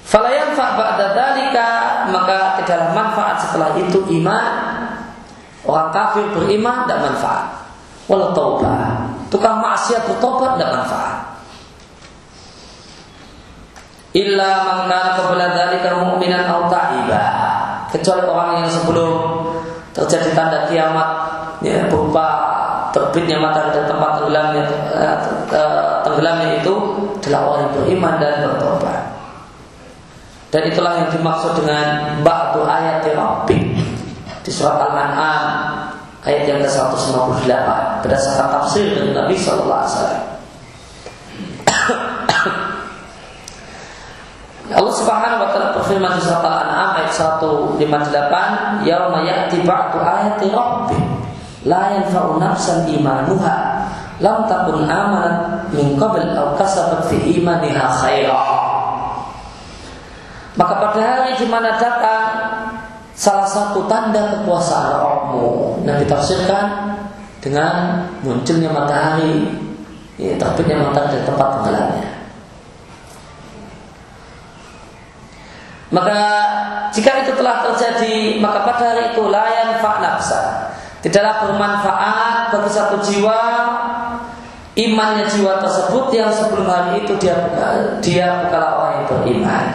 Speaker 1: Falayan ba'da dalika maka tidaklah manfaat setelah itu iman orang kafir beriman tidak manfaat. Walau taubah tukang maksiat bertobat tidak manfaat. Illa mangkana qabla dalika mu'minan atau ta'iba. Kecuali orang yang sebelum terjadi tanda kiamat ya, berupa terbitnya matahari dan tempat tenggelamnya uh, tenggelamnya itu adalah orang yang beriman dan bertobat. Dan itulah yang dimaksud dengan ba'du ayat Rabbi di surat Al-An'am ayat yang ke-158 berdasarkan tafsir dari Nabi sallallahu alaihi wasallam. Allah Subhanahu wa taala berfirman di surat Al-An'am ayat 158, "Yauma ya'ti ba'du ayati rabbik" la yanfa'u nafsan imanuha. Lam takun amanat min qabl aw kasabat fi imaniha khaira. Maka pada hari di mana datang salah satu tanda kekuasaan rohmu yang ditafsirkan dengan munculnya matahari ya, terbitnya matahari dari tempat tenggelamnya maka jika itu telah terjadi maka pada hari itu layan fa nafsa Tidaklah bermanfaat bagi satu jiwa imannya jiwa tersebut yang sebelum hari itu dia dia bukanlah orang yang beriman.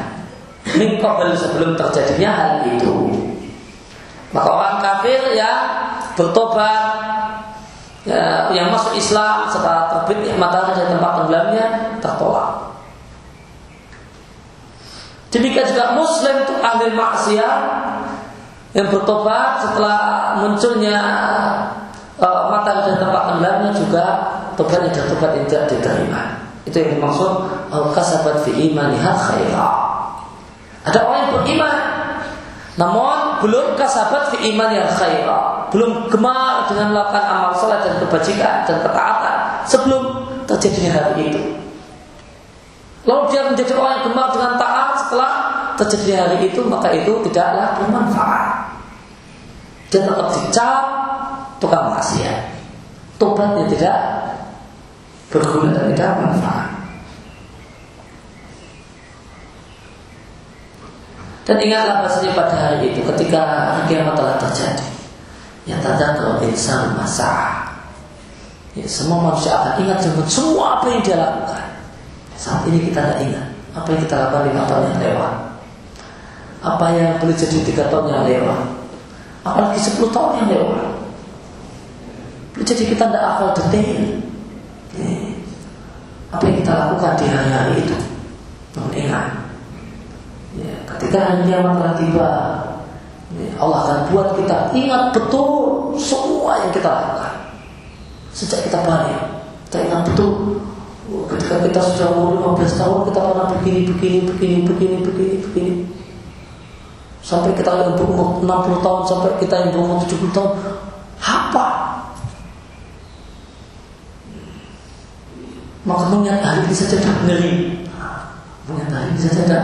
Speaker 1: Mingkobel sebelum terjadinya hal itu. Maka orang kafir yang bertobat ya, yang masuk Islam setelah terbit matahari dari tempat tenggelamnya tertolak. Demikian juga Muslim itu ahli maksiat yang bertobat setelah munculnya uh, mata dan tempat tenggelamnya juga tobatnya dan tobat yang tidak diterima. Itu yang dimaksud al kasabat fi imaniha khaira. Ada orang yang beriman namun belum kasabat fi imaniha khaira, belum gemar dengan melakukan amal salat dan kebajikan dan ketaatan sebelum terjadinya hari itu. Lalu dia menjadi orang yang gemar dengan taat setelah terjadi hari itu maka itu tidaklah bermanfaat. Dia tetap dicap tukang maksiat. Tobatnya tidak berguna dan tidak bermanfaat. Dan ingatlah bahasanya pada hari itu ketika kiamat telah terjadi. Ya kalau insan masa. Ya, semua manusia akan ingat dengan semua apa yang dia lakukan. Saat ini kita tidak ingat apa yang kita lakukan lima tahun yang lewat. Apa yang boleh jadi tiga tahun yang lewat. Apalagi sepuluh tahun yang lewat. Jadi kita tidak hafal detail. Ya. Apa yang kita lakukan di hari-hari itu. Namun ingat Ya, ketika hari kiamat telah tiba, ya, Allah akan buat kita ingat betul semua yang kita lakukan. Sejak kita balik, kita ingat betul. Oh, ketika kita sudah umur 15 tahun, kita pernah begini, begini, begini, begini, begini, begini. Sampai kita yang berumur 60 tahun, sampai kita yang berumur 70 tahun, apa? Maka mengingat hari ini saja ngeri. Mengingat hari ini saja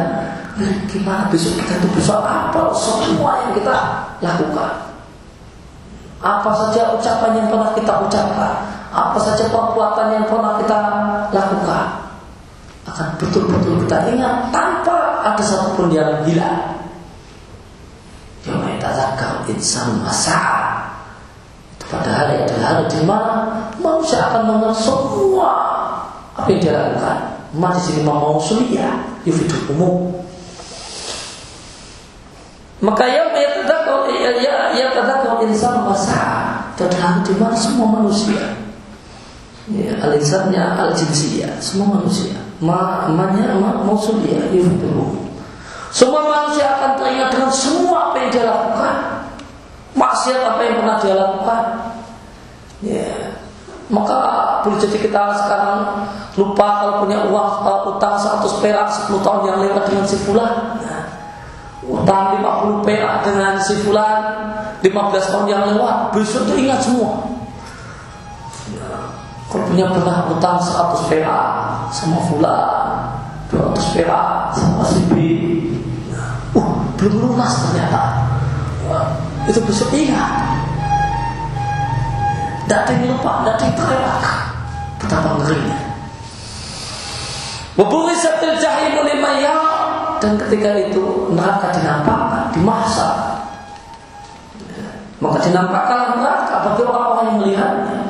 Speaker 1: Nah, gimana besok kita itu besok apa? Semua yang kita lakukan. Apa saja ucapan yang pernah kita ucapkan? Apa saja perbuatan yang pernah kita lakukan? Akan betul-betul kita ingat tanpa ada satupun yang hilang insan masa itu pada hari adalah hari di mana manusia akan mengenal semua apa yang dia lakukan. Mati sini mau sulia, yufidu umum maka yang yatadzakar ya ya yatadzakar insan masa dan di mana semua manusia. Ya, al-insannya al-jinsiyah, semua manusia. Ma manya ma mausuliyah itu. Semua manusia akan teringat dengan semua apa yang dia lakukan. Maksiat apa yang pernah dia lakukan. Ya. Maka boleh jadi kita sekarang lupa kalau punya uang uh, utang 100 perak 10 tahun yang lewat dengan si fulan. Nah, utang 50 perak dengan si fulan 15 tahun yang lewat besok itu ingat semua ya, kalau punya pernah utang 100 perak sama fulan 200 perak sama si B uh, belum lunas ternyata uh, itu besok ingat yang lupa, yang terlewatkan betapa ngerinya. Wabulisatil jahimu lima dan ketika itu neraka dinampakkan, dimasak. Maka dinampakkan neraka bagi orang-orang yang melihatnya.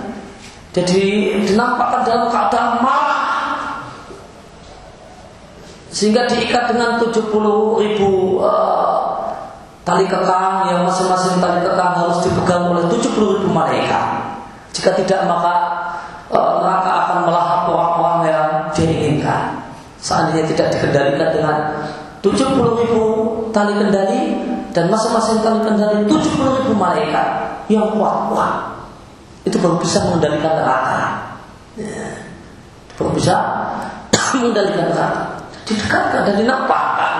Speaker 1: Jadi dinampakkan dalam keadaan marah. Sehingga diikat dengan 70 ribu uh, tali kekang yang masing-masing tali kekang harus dipegang oleh 70 ribu malaikat. Jika tidak maka uh, neraka akan melahap orang-orang yang diinginkan. Seandainya tidak dikendalikan dengan 70 ribu tali kendali dan masing-masing tali kendali 70 ribu malaikat yang kuat kuat itu baru bisa mengendalikan neraka ya. baru bisa mengendalikan neraka didekatkan dan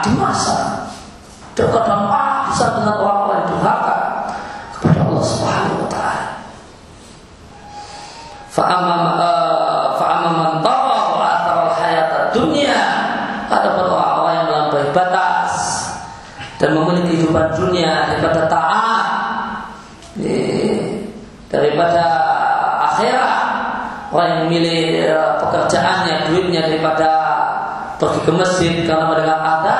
Speaker 1: di masa dekat dan dengan orang-orang durhaka kepada Allah Subhanahu wa taala. Fa'amam uh, fa'amam man wa athara hayat dunia ada batas dan memiliki kehidupan dunia daripada taat daripada akhirat orang yang memilih e, pekerjaannya duitnya daripada pergi ke masjid karena mendengar ada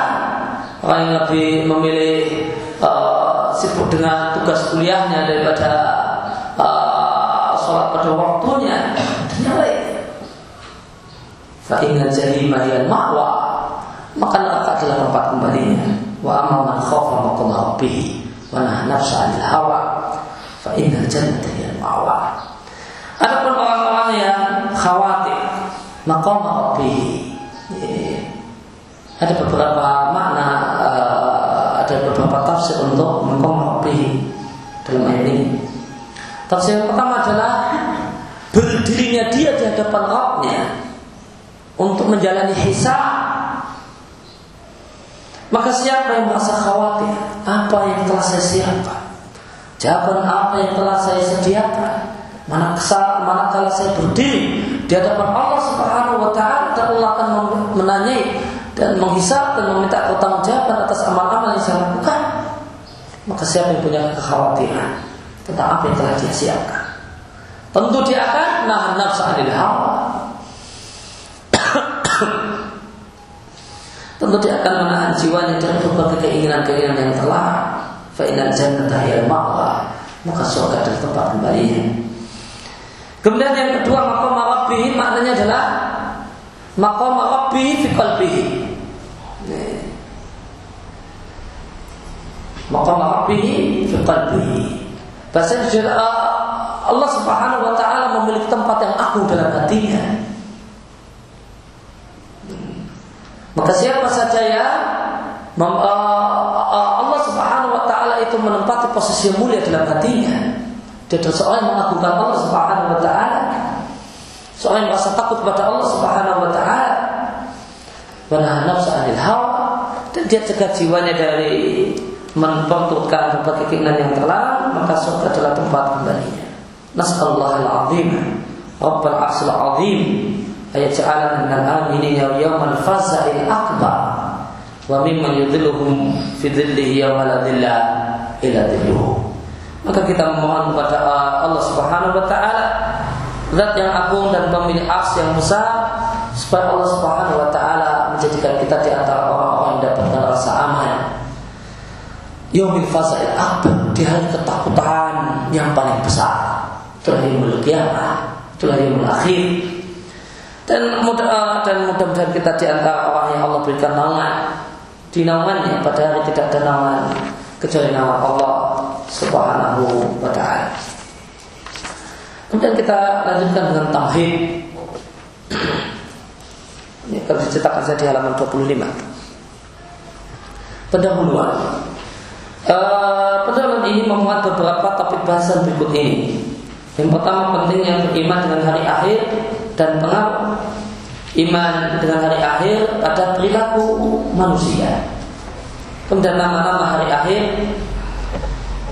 Speaker 1: orang yang lebih memilih uh, sibuk dengan tugas kuliahnya daripada uh, sholat pada waktunya dan yang lainnya. Fa'inna jahima ma'wa maka neraka adalah tempat kembalinya. Wa amma man khafa maqama rabbih wa nahana nafsa 'anil hawa fa innal jannata hiya al-ma'wa. Orang-orang yang khawatir maqam rabbih ada beberapa untuk rabbih dalam ayat ini. Tafsir yang pertama adalah berdirinya dia di hadapan Rabbnya untuk menjalani hisab maka siapa yang merasa khawatir? Apa yang telah saya siapkan? Jawaban apa yang telah saya sediakan? Mana manakala saya berdiri di hadapan Allah Subhanahu wa taala dan Allah akan menanyai dan menghisap dan meminta pertanggungjawaban atas amal-amal yang saya lakukan. Maka siapa yang punya kekhawatiran tentang apa yang telah dia siapkan? Tentu dia akan nahan nafsu anil hawa. Tentu dia akan menahan jiwanya dari berbagai keinginan-keinginan yang terlarang. Fa'inal jannata hiyal ma'wa Maka surga adalah tempat kembalinya Kemudian yang kedua makom rabbihi maknanya adalah makom rabbihi fi qalbihi. Makom rabbihi fi qalbihi. Bahasa Allah Subhanahu wa taala memiliki tempat yang agung dalam hatinya. Maka siapa saja ya Allah Subhanahu wa taala itu menempati posisi yang mulia dalam hatinya. Dia adalah seorang yang mengagungkan Allah Subhanahu wa taala. Seorang yang merasa takut kepada Allah Subhanahu wa taala. Wa nafsu 'anil hawa dan dia cegah jiwanya dari memperturutkan berbagai keinginan yang terlarang, maka surga adalah tempat kembalinya. Nas'allahu al-'azim, Rabbul 'arsyil 'azim, ayat ja'alana minal aminin yawmal faza'il akbar wa mimman yudhilluhum fi dhillihi yawma la dhilla illa dhilluhu. Maka kita memohon kepada Allah Subhanahu wa taala zat yang agung dan pemilik ars yang besar supaya Allah Subhanahu wa taala menjadikan kita di antara orang-orang yang dapatkan rasa aman. Yaumil fazail akbar di hari ketakutan yang paling besar. Itulah yang kiamat, itulah yang akhir. Dan mudah dan mudah-mudahan kita di antara orang yang Allah berikan naungan di naungannya pada hari tidak ada naungan kecuali nama Allah Subhanahu wa taala. Kemudian kita lanjutkan dengan tauhid. Ini kalau dicetakkan saya di halaman 25. Pendahuluan. Uh, pendahuluan ini memuat beberapa topik bahasan berikut ini. Yang pertama pentingnya beriman dengan hari akhir dan pengaruh iman dengan hari akhir pada perilaku manusia. Kemudian nama-nama hari akhir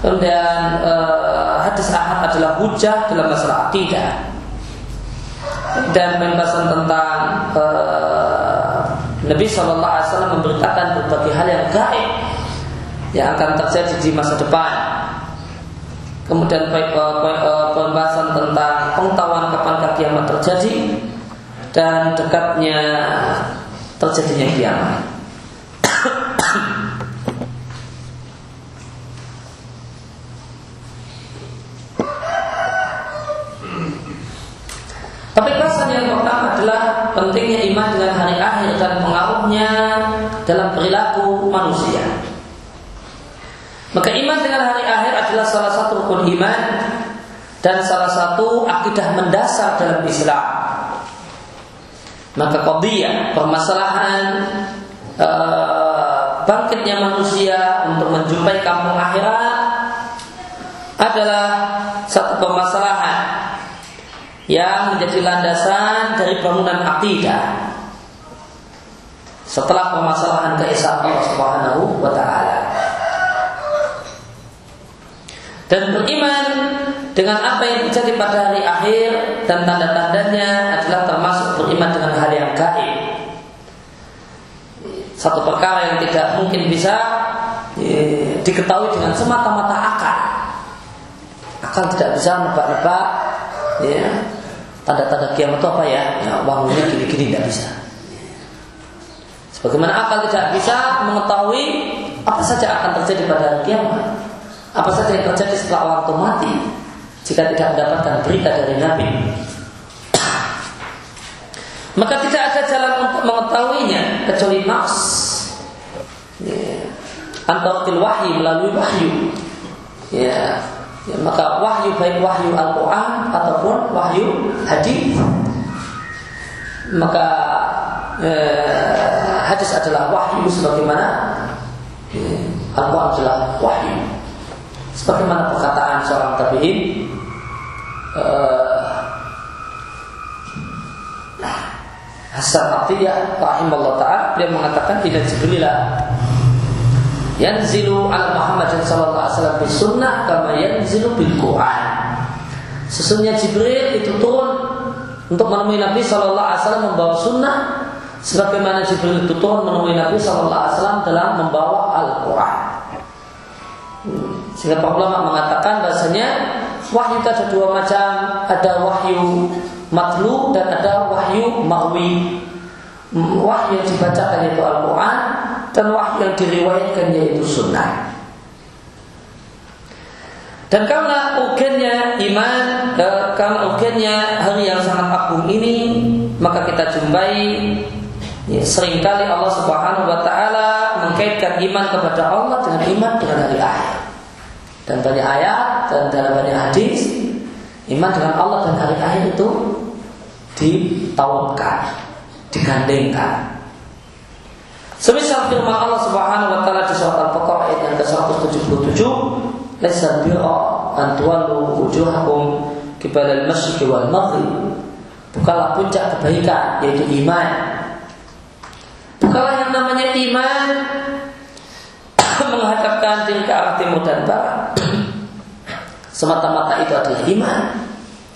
Speaker 1: Kemudian uh, hadis ahad adalah hujah dalam masalah akidah. Dan pembahasan tentang uh, Nabi Shallallahu Alaihi Wasallam memberitakan berbagai hal yang gaib yang akan terjadi di masa depan. Kemudian uh, pembahasan tentang pengetahuan kapan kiamat terjadi dan dekatnya terjadinya kiamat. Tapi kesan yang pertama adalah pentingnya iman dengan hari akhir dan pengaruhnya dalam perilaku manusia. Maka iman dengan hari akhir adalah salah satu rukun iman dan salah satu akidah mendasar dalam Islam. Maka qadiyah permasalahan uh, bangkitnya manusia untuk menjumpai kampung akhirat adalah satu permasalahan yang menjadi landasan dari bangunan akidah setelah permasalahan keesaan Allah Subhanahu wa taala. Dan beriman dengan apa yang terjadi pada hari akhir dan tanda-tandanya adalah termasuk beriman dengan hal yang gaib. Satu perkara yang tidak mungkin bisa eh, diketahui dengan semata-mata akal. Akal tidak bisa nebak-nebak ya, tanda-tanda kiamat itu apa ya? Ya gini-gini tidak bisa. Sebagaimana akal tidak bisa mengetahui apa saja akan terjadi pada hari kiamat. Apa saja yang terjadi setelah orang itu mati jika tidak mendapatkan berita dari Nabi. Maka tidak ada jalan untuk mengetahuinya kecuali nafs. Ya. Antara wahyu melalui wahyu. Ya, ya, maka wahyu baik wahyu Al-Quran ataupun wahyu hadis maka eh, hadis adalah wahyu sebagaimana eh, Al-Quran adalah wahyu sebagaimana perkataan seorang tabi'in eh, Hasan Atiyah rahimahullah ta'ala dia mengatakan tidak Jibrilah yanzilu ala Muhammad sallallahu alaihi wasallam bis sunnah kama yanzilu bil Quran. Sesungguhnya Jibril itu turun untuk menemui Nabi sallallahu alaihi wasallam membawa sunnah sebagaimana Jibril itu turun menemui Nabi sallallahu alaihi wasallam dalam membawa Al-Qur'an. Sehingga para ulama mengatakan bahasanya wahyu itu ada dua macam, ada wahyu matlu dan ada wahyu mahwi. Wahyu yang dibacakan itu Al-Quran dan wahyu yang diriwayatkan yaitu sunnah. Dan karena ugennya iman, karena ugennya hari yang sangat agung ini, maka kita jumpai ya, sering kali Allah Subhanahu Wa Taala mengkaitkan iman kepada Allah dengan iman dengan hari akhir. Dan banyak ayat dan dalam banyak hadis, iman dengan Allah dan hari akhir itu ditawakkan, digandengkan. Semisal firman Allah Subhanahu wa taala di surat Al-Baqarah ayat yang ke-177, "Laisa birra an tuwallu wujuhakum qibala al-masyriq wal maghrib." Bukanlah puncak kebaikan yaitu iman. Bukanlah yang namanya iman menghadapkan diri ke arah timur dan barat. Semata-mata itu adalah iman.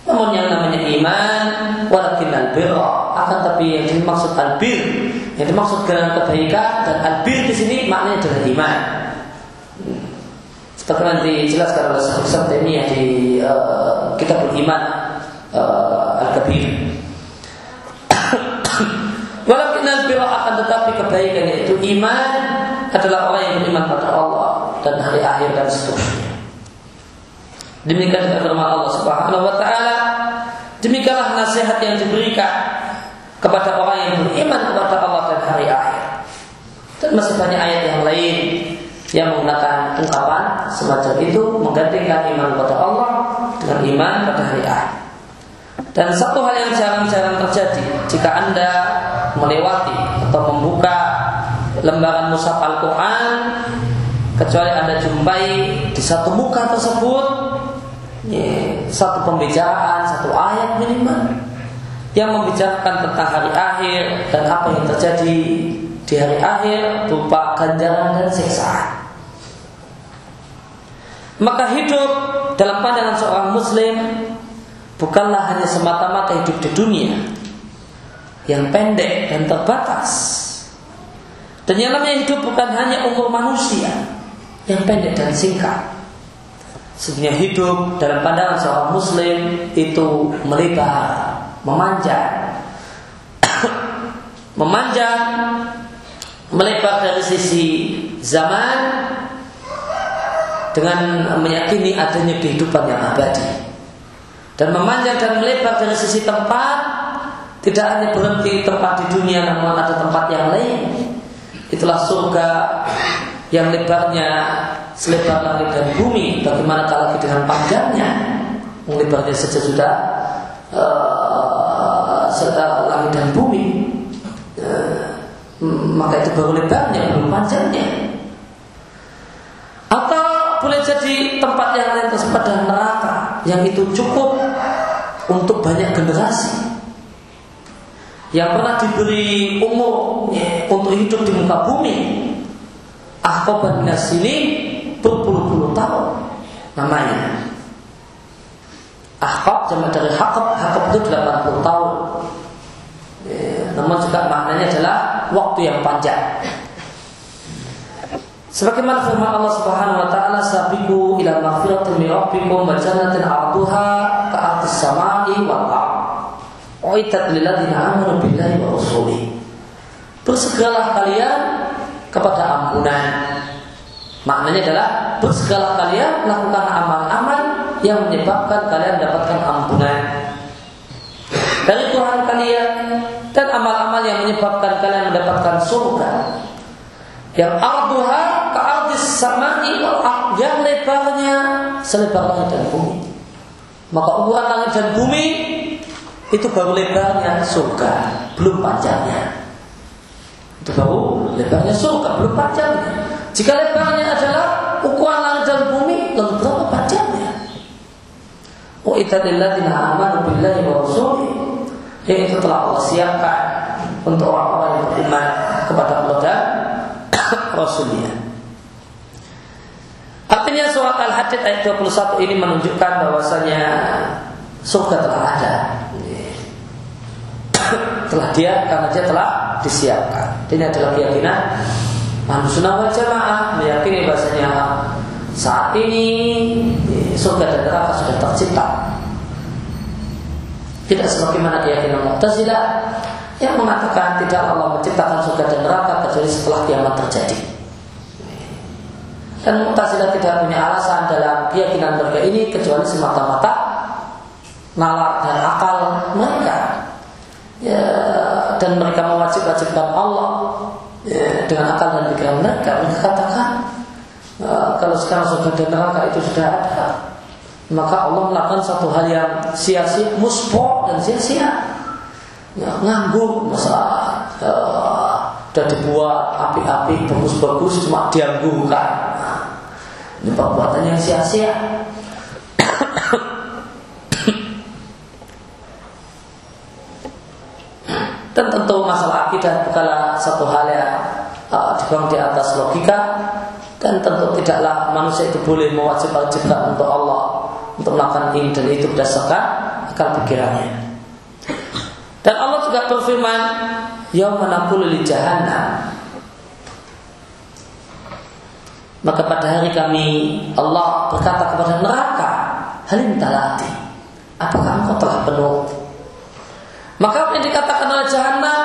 Speaker 1: Namun yang namanya iman walakin al-birra akan tapi yang dimaksud al-bir yang dimaksud dengan kebaikan dan albir di sini maknanya adalah iman. Seperti nanti dijelaskan oleh Syekh Taimiyah di uh, Kitab Iman uh, Al-Kabir. Walaupun albir akan tetapi kebaikan yaitu iman adalah orang yang beriman pada Allah dan hari akhir dan seterusnya. Demikian firman Allah Subhanahu wa taala. Demikianlah nasihat yang diberikan kepada orang yang beriman kepada Allah dan hari akhir. Dan masih banyak ayat yang lain yang menggunakan ungkapan semacam itu menggantikan iman kepada Allah dengan iman pada hari akhir. Dan satu hal yang jarang-jarang terjadi jika anda melewati atau membuka lembaran mushaf Al-Quran kecuali anda jumpai di satu muka tersebut ya, satu pembicaraan, satu ayat minimal yang membicarakan tentang hari akhir dan apa yang terjadi di hari akhir berupa ganjaran dan siksaan. Maka hidup dalam pandangan seorang muslim bukanlah hanya semata-mata hidup di dunia yang pendek dan terbatas. Dan yang namanya hidup bukan hanya umur manusia yang pendek dan singkat. Sebenarnya hidup dalam pandangan seorang muslim itu melebar memanjang memanjang melebar dari sisi zaman dengan meyakini adanya kehidupan yang abadi. Dan memanjang dan melebar dari sisi tempat tidak hanya berhenti tempat di dunia namun ada tempat yang lain. Itulah surga yang lebarnya selebar langit dan bumi bagaimana kalau dengan panjangnya? Melebarnya saja sudah uh, serta langit dan bumi. Ya, maka itu baru lebarnya belum panjangnya. Atau boleh jadi tempat yang lain tersebut adalah neraka yang itu cukup untuk banyak generasi. Yang pernah diberi umur ya, untuk hidup di muka bumi ahqaban sini berpuluh-puluh tahun namanya Ahqab jamaah dari Hakab Hakab itu 80 tahun ya, Namun juga maknanya adalah Waktu yang panjang Sebagaimana firman Allah Subhanahu wa taala sabiqu ila maghfiratin min rabbikum wa jannatin 'arduha ka'ardis samai wal ard. Uitat lil ladzina amanu billahi wa rasulih. Bersegeralah kalian kepada ampunan. Maknanya adalah bersegeralah kalian melakukan amal-amal yang menyebabkan kalian dapatkan ampunan. Dari Tuhan kalian dan amal-amal yang menyebabkan kalian mendapatkan surga. Yang arduha ke ardis samai yang lebarnya selebar langit dan bumi. Maka ukuran langit dan bumi itu baru lebarnya surga belum panjangnya itu lebarnya surga belum panjangnya jika lebarnya adalah ukuran langit dan bumi lalu berapa panjangnya U'idat lilladzina amanu billahi wa Yang itu telah Allah siapkan Untuk orang-orang yang beriman Kepada Allah dan Rasulnya. Artinya surat Al-Hadid ayat 21 ini menunjukkan bahwasanya surga telah ada. telah dia karena dia telah disiapkan. Ini adalah keyakinan manusia wal jamaah meyakini bahasanya saat ini surga dan neraka sudah tercipta. Tidak sebagaimana keyakinan Mu'tazilah yang mengatakan tidak Allah menciptakan surga dan neraka kecuali setelah kiamat terjadi. Dan Mu'tazilah tidak punya alasan dalam keyakinan mereka ini kecuali semata-mata nalar dan akal mereka. Ya, dan mereka mewajib-wajibkan Allah. Ya, dengan akal dan pikiran mereka. Mereka katakan uh, kalau sekarang surga dan neraka itu sudah ada, maka Allah melakukan satu hal yang sia-sia, muspo dan sia-sia. Ya, nganggur masalah uh, dan dibuat api-api bagus-bagus cuma dianggurkan ini perbuatan yang sia-sia dan tentu masalah akidah bukanlah satu hal yang uh, dibangun di atas logika dan tentu tidaklah manusia itu boleh mewajib-wajibkan untuk Allah untuk melakukan ini dan itu berdasarkan akal pikirannya. Dan Allah juga berfirman, "Yauma naqulu li jahannam." Maka pada hari kami Allah berkata kepada neraka, "Halim talati." Apakah engkau telah penuh? Maka apa yang dikatakan oleh jahanam,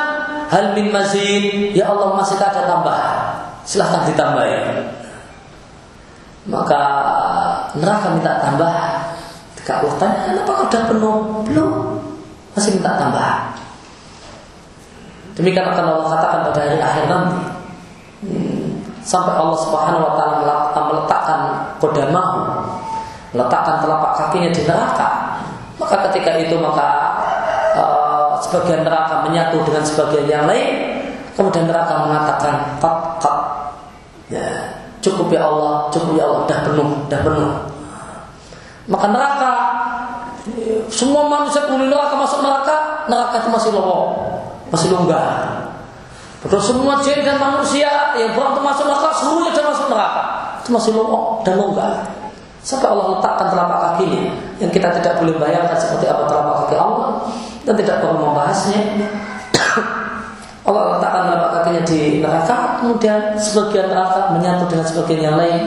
Speaker 1: "Hal min mazid." Ya Allah masih ada tambahan. Silahkan ditambahi. Maka neraka minta tambahan. Ketika Allah tanya, kenapa kau sudah penuh? Belum masih minta tambahan. Demikian akan Allah katakan pada hari akhir nanti. Hmm, sampai Allah Subhanahu wa taala meletakkan kodamahu, meletakkan telapak kakinya di neraka. Maka ketika itu maka sebagian neraka menyatu dengan sebagian yang lain. Kemudian neraka mengatakan, "Kat, kat." Ya, cukup ya Allah, cukup ya Allah, dah penuh, dah penuh. Maka neraka semua manusia penghuni neraka masuk neraka, neraka itu masih lowong, masih longgar. Betul semua jin dan manusia yang berantem masuk neraka, seluruhnya sudah masuk neraka. Itu masih lowong dan longgar. Sampai Allah letakkan telapak kakinya yang kita tidak boleh bayangkan seperti apa telapak kaki Allah dan tidak perlu membahasnya. Allah letakkan telapak kakinya di neraka, kemudian sebagian neraka menyatu dengan sebagian yang lain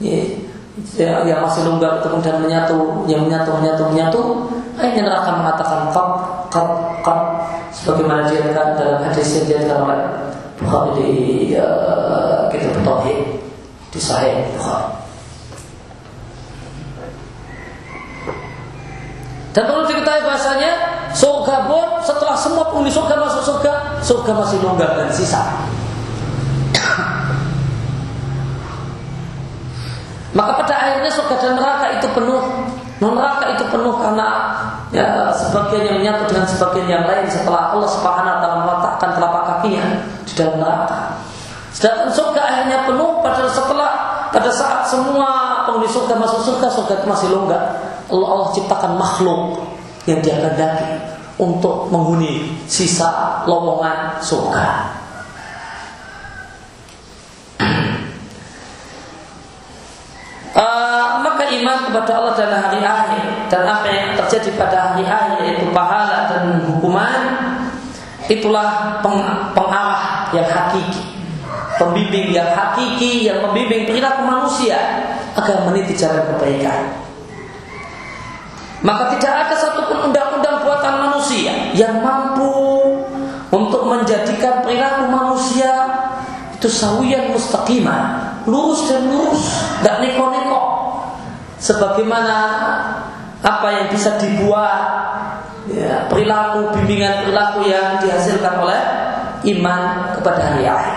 Speaker 1: ya, yang masih longgar itu kemudian menyatu, yang menyatu, menyatu, menyatu, akhirnya neraka mengatakan kap, kap, kap, sebagaimana dia dalam hadis yang diatakan oleh Bukhari di uh, kitab Tauhid di Sahih Bukhari. Dan perlu diketahui bahasanya surga pun setelah semua penghuni surga masuk surga, surga masih longgar dan sisa. Maka pada akhirnya surga dan neraka itu penuh. Non neraka itu penuh karena ya, sebagian yang menyatu dengan sebagian yang lain setelah Allah Subhanahu wa taala meletakkan telapak kakinya di dalam neraka. Sedangkan surga akhirnya penuh pada setelah pada saat semua penghuni surga masuk surga, surga itu masih longgar. Allah Allah ciptakan makhluk yang dia kehendaki untuk menghuni sisa lowongan surga. Uh, maka iman kepada Allah dan hari akhir dan apa yang terjadi pada hari akhir yaitu pahala dan hukuman itulah peng, pengarah yang hakiki pembimbing yang hakiki yang membimbing perilaku manusia agar meniti jalan kebaikan maka tidak ada satupun undang-undang buatan manusia yang mampu untuk menjadikan perilaku manusia itu sawiyan mustaqimah lurus dan lurus, tidak neko-neko. Sebagaimana apa yang bisa dibuat ya, perilaku bimbingan perilaku yang dihasilkan oleh iman kepada hari akhir.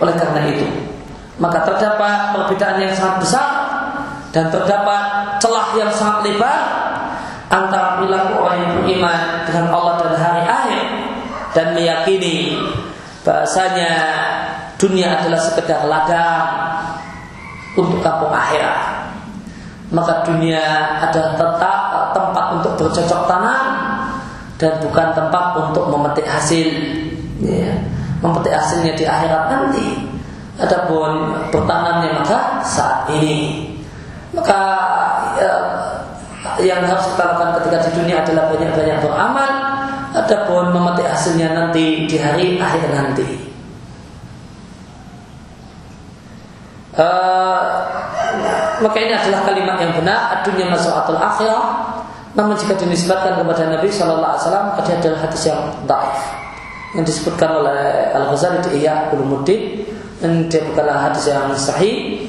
Speaker 1: Oleh karena itu, maka terdapat perbedaan yang sangat besar dan terdapat celah yang sangat lebar antara perilaku orang yang beriman dengan Allah dan hari akhir dan meyakini bahasanya dunia adalah sekedar ladang untuk kampung akhirat. Maka dunia adalah tetap tempat untuk bercocok tanam dan bukan tempat untuk memetik hasil. Ya, memetik hasilnya di akhirat nanti. Adapun bertanamnya maka saat ini. Maka ya, yang harus kita lakukan ketika di dunia adalah banyak-banyak beramal. Adapun memetik hasilnya nanti di hari akhir nanti. Uh, maka ini adalah kalimat yang benar dunia masuk akhirah Namun jika dinisbatkan kepada Nabi ada adalah hadis yang daif yang disebutkan oleh Al Ghazali di Iya Ulumuddin dan dia bukanlah hadis yang sahih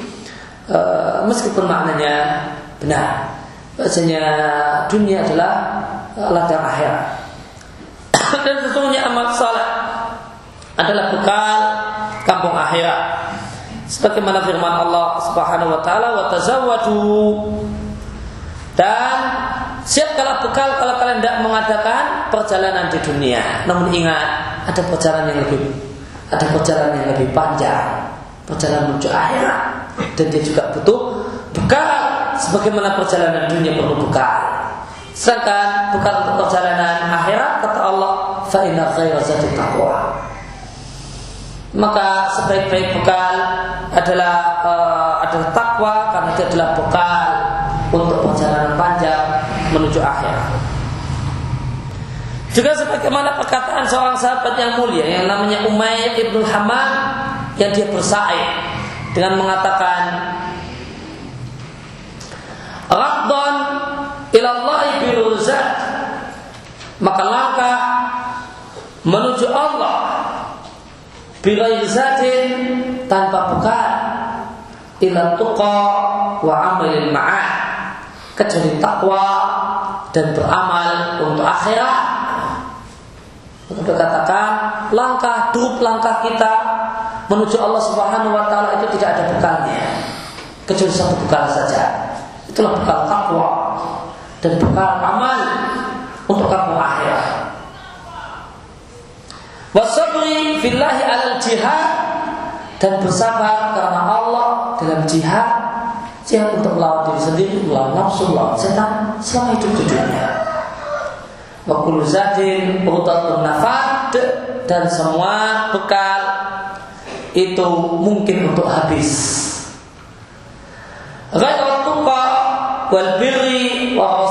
Speaker 1: e, meskipun maknanya benar. Bahasanya dunia adalah ladang akhirat dan sesungguhnya amal saleh adalah bekal kampung akhirat. Sebagaimana firman Allah Subhanahu wa taala wa tazawwadu dan siapkanlah bekal kalau kalian tidak mengadakan perjalanan di dunia. Namun ingat, ada perjalanan yang lebih ada perjalanan yang lebih panjang, perjalanan menuju akhirat. Dan dia juga butuh bekal sebagaimana perjalanan dunia perlu bekal. Sedangkan bekal untuk perjalanan akhirat kata Allah, fa inna khaira taqwa. Maka sebaik-baik bekal adalah uh, adalah takwa karena itu adalah bekal untuk perjalanan panjang menuju akhir. Juga sebagaimana perkataan seorang sahabat yang mulia yang namanya Umayyah ibnu Hamam yang dia bersaing dengan mengatakan Rabbon ilallahi biruzat maka langkah menuju Allah bila zatin tanpa bekal ila tuqa wa amalil ma'ad kecuali takwa dan beramal untuk akhirat. Untuk katakan langkah duduk langkah kita menuju Allah Subhanahu wa taala itu tidak ada bekalnya. Kecuali satu bekal saja. Itulah bekal takwa dan bekal amal untuk kamu akhirat. Wasabri fillahi alal jihad dan bersabar karena Allah dalam jihad Jihad untuk melawan diri sendiri, melawan nafsu, melawan setan selama hidup di dunia. Wakulu zadin utatun nafad dan semua bekal itu mungkin untuk habis. Ghairat wal birri wa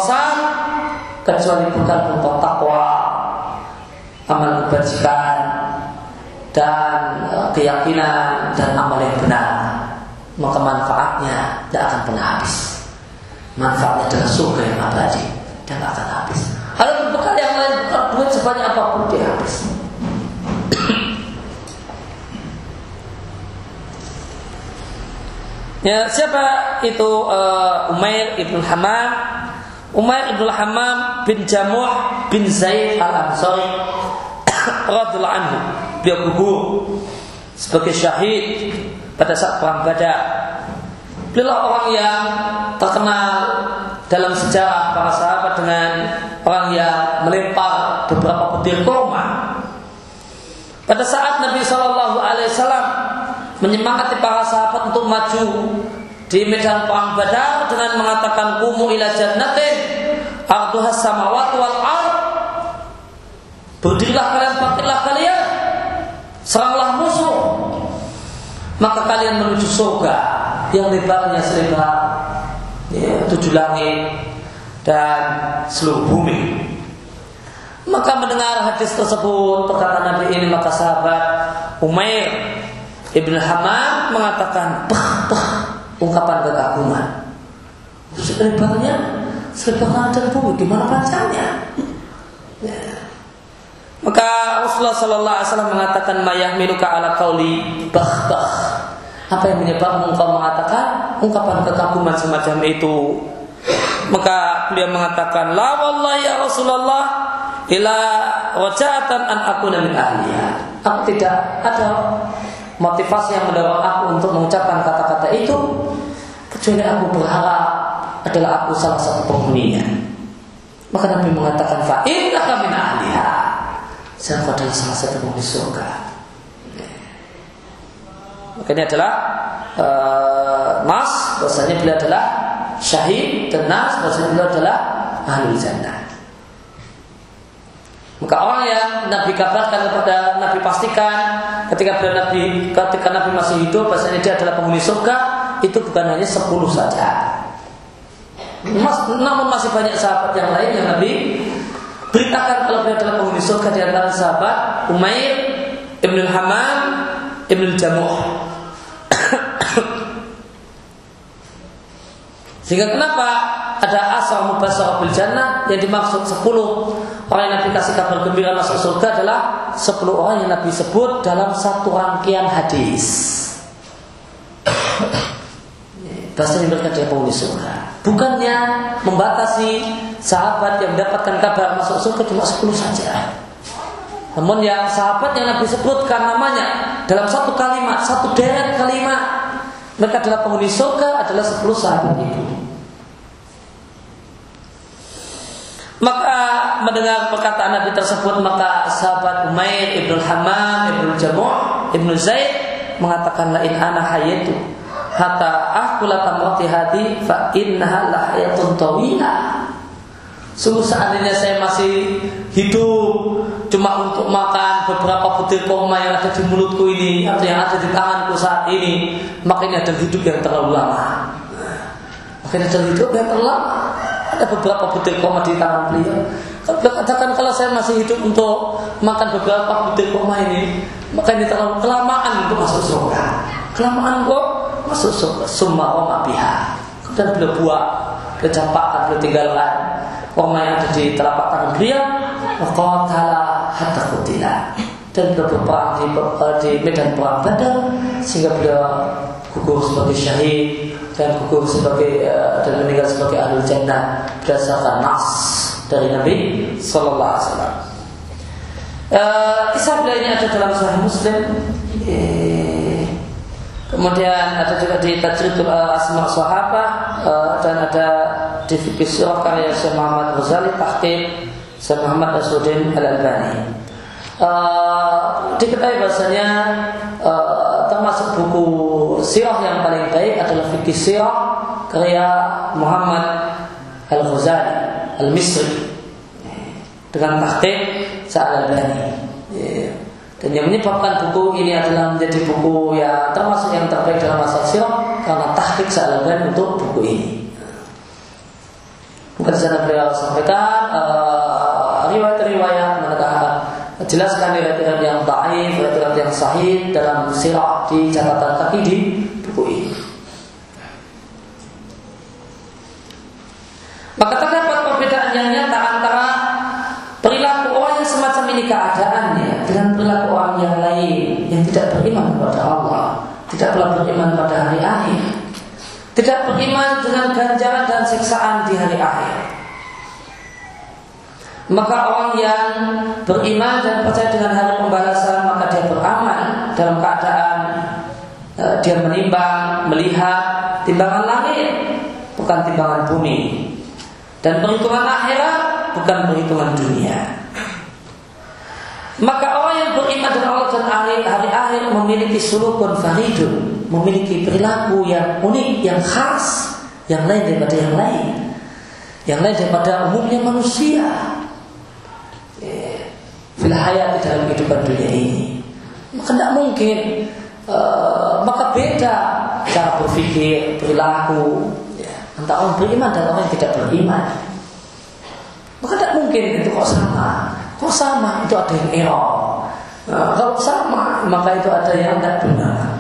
Speaker 1: kecuali bekal untuk takwa, amal kebajikan dan keyakinan dan amal yang benar maka manfaatnya tidak akan pernah habis. Manfaatnya adalah surga yang abadi dan tidak akan habis. Kalau bekal yang lain, duit sebanyak apa pun dia habis. Ya, siapa itu uh, Umair ibn Hamam? Umair ibn Hamam bin Jamuh bin Zaid al Ansari radhiyallahu anhu. Dia gugur sebagai syahid pada saat perang Badar. Beliau orang yang terkenal dalam sejarah para sahabat dengan orang yang melempar beberapa butir kurma. Pada saat Nabi Shallallahu Alaihi Wasallam menyemangati para sahabat untuk maju di medan perang Badar dengan mengatakan kumu ila jannatin arduhas samawati wal ard. Berdirilah kalian bangkitlah kalian. Seranglah musuh. Maka kalian menuju surga yang lebarnya selebar ya, tujuh langit dan seluruh bumi. Maka mendengar hadis tersebut perkataan Nabi ini maka sahabat Umair Ibn Hamad mengatakan bah, bah, ungkapan kekaguman. Selebarnya selebar dan bumi gimana bacanya? Ya. Maka Rasulullah Sallallahu Alaihi Wasallam mengatakan mayah minuka ala kauli bah bah. Apa yang menyebabkan engkau mengatakan ungkapan kekaguman semacam itu? Maka beliau mengatakan, La wallahi ya Rasulullah ila wajatan an aku min ahliya. Aku tidak ada motivasi yang mendorong aku untuk mengucapkan kata-kata itu kecuali aku berharap adalah aku salah satu penghuninya. Maka Nabi mengatakan fa innaka min ahliha saya adalah salah satu penghuni surga. Maka ini adalah uh, nas, bahasanya beliau adalah syahid dan nas, bahasanya beliau adalah ahli jannah. Maka orang yang Nabi kabarkan kepada Nabi pastikan ketika beliau Nabi ketika Nabi masih hidup bahasanya dia adalah penghuni surga itu bukan hanya 10 saja. Mas, namun masih banyak sahabat yang lain yang Nabi Beritakan kalau beliau adalah penghuni surga di antara sahabat Umair, Ibn Hamam, Ibn Jamuh. Sehingga kenapa ada asal mubasar bil jannah yang dimaksud 10 orang yang Nabi kasih kabar gembira masuk surga adalah 10 orang yang Nabi sebut dalam satu rangkaian hadis. Bahasa mereka dia penghuni surga. Bukannya membatasi sahabat yang mendapatkan kabar masuk surga cuma 10 saja. Namun yang sahabat yang Nabi sebutkan namanya dalam satu kalimat, satu deret kalimat mereka adalah penghuni surga adalah 10 sahabat itu. Maka mendengar perkataan Nabi tersebut maka sahabat Umair ibnu Hamam ibnu Jamu' ibnu Zaid mengatakan lain ana hayatu hatta aku lakamati hati fa innaha lahayatun tawila Sungguh seandainya saya masih hidup cuma untuk makan beberapa butir kurma yang ada di mulutku ini atau yang ada di tanganku saat ini, maka ini ada hidup yang terlalu lama. Maka ini ada hidup yang terlalu lama. Ada beberapa butir kurma di tangan beliau. Kalau katakan kalau saya masih hidup untuk makan beberapa butir kurma ini, maka ini terlalu kelamaan untuk masuk surga. Kelamaan kok masuk surga. Summa oma biha. Kemudian beliau buat, beliau campakkan, beliau tinggalkan Oma yang ada di telapak tangan beliau Waqatala hatta kutila Dan beliau berperang di, di medan perang Badar Sehingga beliau gugur sebagai syahid Dan gugur sebagai uh, Dan meninggal sebagai ahli jannah Berdasarkan nas dari Nabi Sallallahu Alaihi Wasallam uh, Kisah ini ada dalam Sahih Muslim eh, Kemudian ada juga di Tajridul Asma Sahabah Dan ada di fikih sirah karya Syekh Muhammad Ghazali tahqiq Syekh Muhammad Asudin Al-Albani. Uh, diketahui bahasanya termasuk buku sirah yang paling baik adalah fikih sirah karya Muhammad Al-Ghazali Al-Misri dengan Syekh Al-Albani. Yeah. Dan yang menyebabkan buku ini adalah menjadi buku yang termasuk yang terbaik dalam masa sirah karena tahqiq Syekh Al-Albani untuk buku ini. Bukan sana beliau sampaikan uh, riwayat-riwayat menegakkan jelaskan riwayat-riwayat yang riwayat-riwayat yang sahih dalam sirah di catatan kaki di buku ini. Maka terdapat perbedaan yang nyata antara perilaku orang yang semacam ini keadaannya dengan perilaku orang yang lain yang tidak beriman kepada Allah, tidak pula beriman pada hari akhir tidak beriman dengan ganjaran dan siksaan di hari akhir. Maka orang yang beriman dan percaya dengan hari pembalasan maka dia beramal dalam keadaan uh, dia menimbang, melihat timbangan langit bukan timbangan bumi dan perhitungan akhirat bukan perhitungan dunia. Maka orang yang beriman dengan Allah dan hari, hari akhir memiliki sulukun faridun, memiliki perilaku yang unik, yang khas, yang lain daripada yang lain, yang lain daripada umumnya manusia. Fil hayat dalam kehidupan dunia ini, maka tidak mungkin, uh, maka beda cara berpikir, perilaku, ya, orang beriman dan orang yang tidak beriman. Maka tidak mungkin itu kok sama. Kok sama? Itu ada yang error. Nah, kalau sama, maka itu ada yang tidak benar.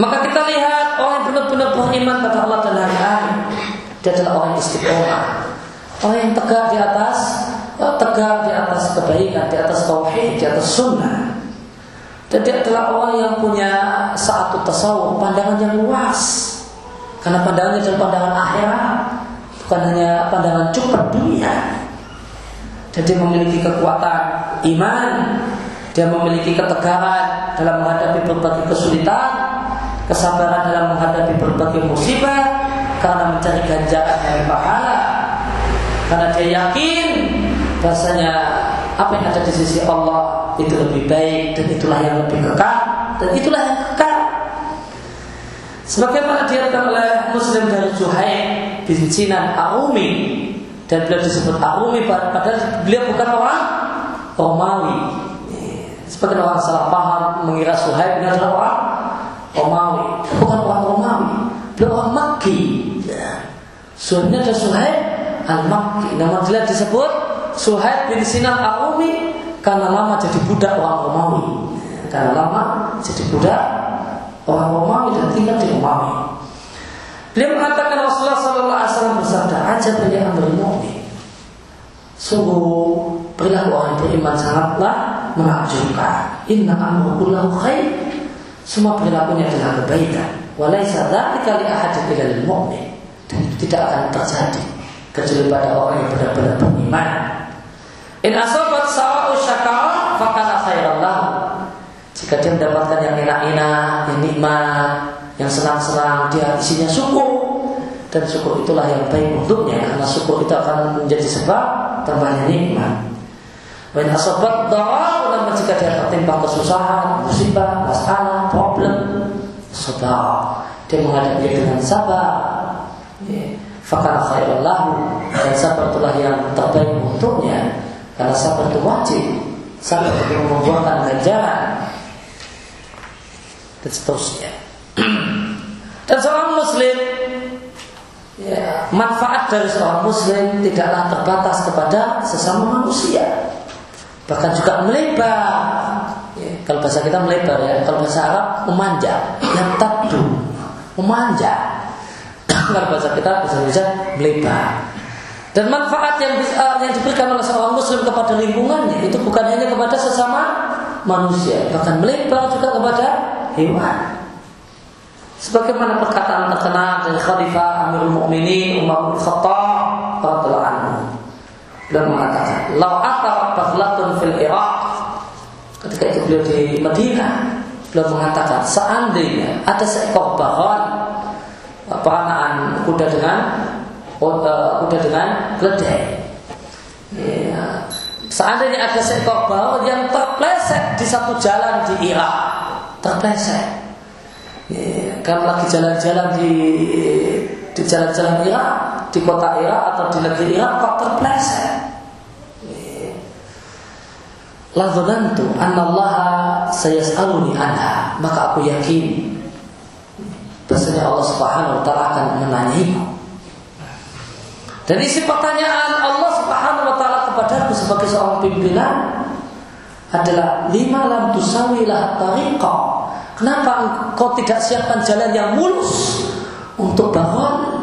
Speaker 1: Maka kita lihat orang yang benar-benar beriman pada Allah dan hari. Dia adalah orang yang istiqomah. Orang yang tegak di atas tegak di atas kebaikan, di atas tauhid, di atas sunnah. Dan dia adalah orang yang punya satu tasawuf, pandangan yang luas. Karena pandangannya adalah pandangan akhirat, bukan hanya pandangan cepat dunia. Jadi memiliki kekuatan iman, dia memiliki ketegaran dalam menghadapi berbagai kesulitan, kesabaran dalam menghadapi berbagai musibah karena mencari ganjaran dari pahala. Karena dia yakin bahasanya apa yang ada di sisi Allah itu lebih baik dan itulah yang lebih kekal dan itulah yang kekal. Sebagaimana diatakan oleh Muslim dari Zuhair bin Sinan Arumi dan beliau disebut Arumi padahal beliau bukan orang Romawi. Seperti orang salah paham mengira Suhaib ini adalah orang Romawi, bukan orang Romawi, beliau orang Makki. Ya. Suhaibnya ada Suhaib al-Makki. Nama dia disebut Suhaib bin Sinan Arumi karena lama jadi budak orang Romawi. Karena lama jadi budak orang Romawi dan tinggal di Romawi. Beliau mengatakan Rasulullah Sallallahu Alaihi Wasallam bersabda, aja beliau ambil mu'min. Sungguh perilaku orang beriman sangatlah menakjubkan. Inna amrukullahu khair. Semua perilakunya adalah kebaikan. Walaysa dzalika li ahadin illa lil. Dan tidak akan terjadi kecuali pada orang yang benar-benar beriman. In asabat sa'u syakar fakana khairan lahu. Jika dia mendapatkan yang enak-enak, yang nikmat, yang senang-senang, dia isinya syukur. Dan syukur itulah yang baik untuknya karena syukur itu akan menjadi sebab tambahnya nikmat. Wa in asabat dara namun jika dia tertimpa kesusahan, musibah, masalah, problem, sabar. Dia menghadapi dengan sabar. Ya. Fakana khairan lahu dan sabar itulah yang terbaik untuknya karena sabar itu wajib. Sabar itu membuahkan ganjaran dan seterusnya. dan seorang muslim ya, manfaat dari seorang muslim tidaklah terbatas kepada sesama manusia bahkan juga melebar ya, kalau bahasa kita melebar ya kalau bahasa Arab memanjang yang tadu memanjang kalau bahasa kita bisa bisa melebar dan manfaat yang bisa, yang diberikan oleh seorang muslim kepada lingkungannya itu bukan hanya kepada sesama manusia bahkan melebar juga kepada hewan Sebagaimana perkataan terkenal dari Khalifah Amirul Mukminin Umar bin Khattab radhiyallahu anhu. Beliau mengatakan, "Lau athar baghlatun fil Iraq." Ketika itu beliau di Madinah, beliau mengatakan, seandainya ada seekor bahon peranaan kuda dengan kuda dengan keledai. Ya. Seandainya ada seekor bahon yang terpleset di satu jalan di Irak, terpleset ya, kalau lagi jalan-jalan di di jalan-jalan Irak, di kota Irak atau di negeri Irak kok terpleset. Ya. Ladhanantu annallaha sayas'aluni anha Maka aku yakin Bahasanya Allah subhanahu wa ta'ala akan menanyaiku Dan isi pertanyaan Allah subhanahu wa ta'ala kepadaku sebagai seorang pimpinan Adalah Lima lam tusawilah tariqah Kenapa kau tidak siapkan jalan yang mulus untuk bangun?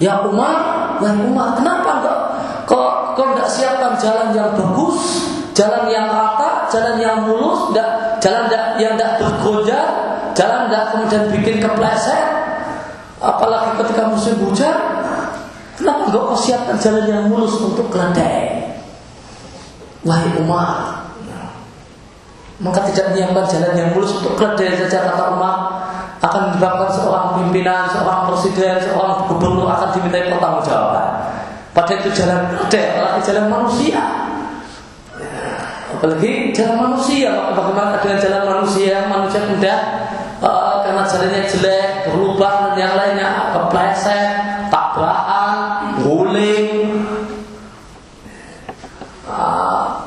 Speaker 1: Ya Umar, wahai Umar, kenapa enggak kau kau tidak siapkan jalan yang bagus, jalan yang rata, jalan yang mulus, enggak, jalan yang tidak bergoyang, jalan tidak kemudian bikin kepleset, apalagi ketika musim hujan, kenapa enggak kau siapkan jalan yang mulus untuk keledai? Wahai Umar, maka tidak menyiapkan jalan yang mulus untuk keledai saja kata Umar akan menyebabkan seorang pimpinan, seorang presiden, seorang gubernur akan dimintai pertanggungjawaban. Pada itu jalan keledai, apalagi jalan manusia. Apalagi jalan manusia, bagaimana dengan jalan manusia? Manusia mudah uh, karena jalannya jelek, berlubang dan yang lainnya, kepleset, tabrakan, guling, uh,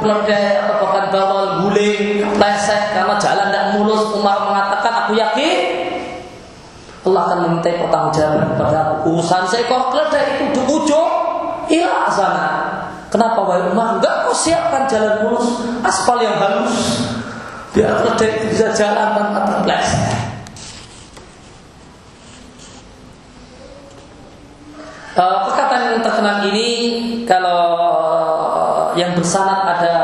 Speaker 1: keledai atau bahkan bawal guling, pleset karena jalan tidak mulus. Umar mengatakan, aku yakin Allah akan meminta pertanggungjawaban kepada Urusan seekor keledai itu di ujung Irak sana. Kenapa wahai Umar? Enggak kau siapkan jalan mulus, aspal yang halus. Biar keledai itu bisa jalan tanpa terpleset. Uh, perkataan yang terkenal ini yang bersanad ada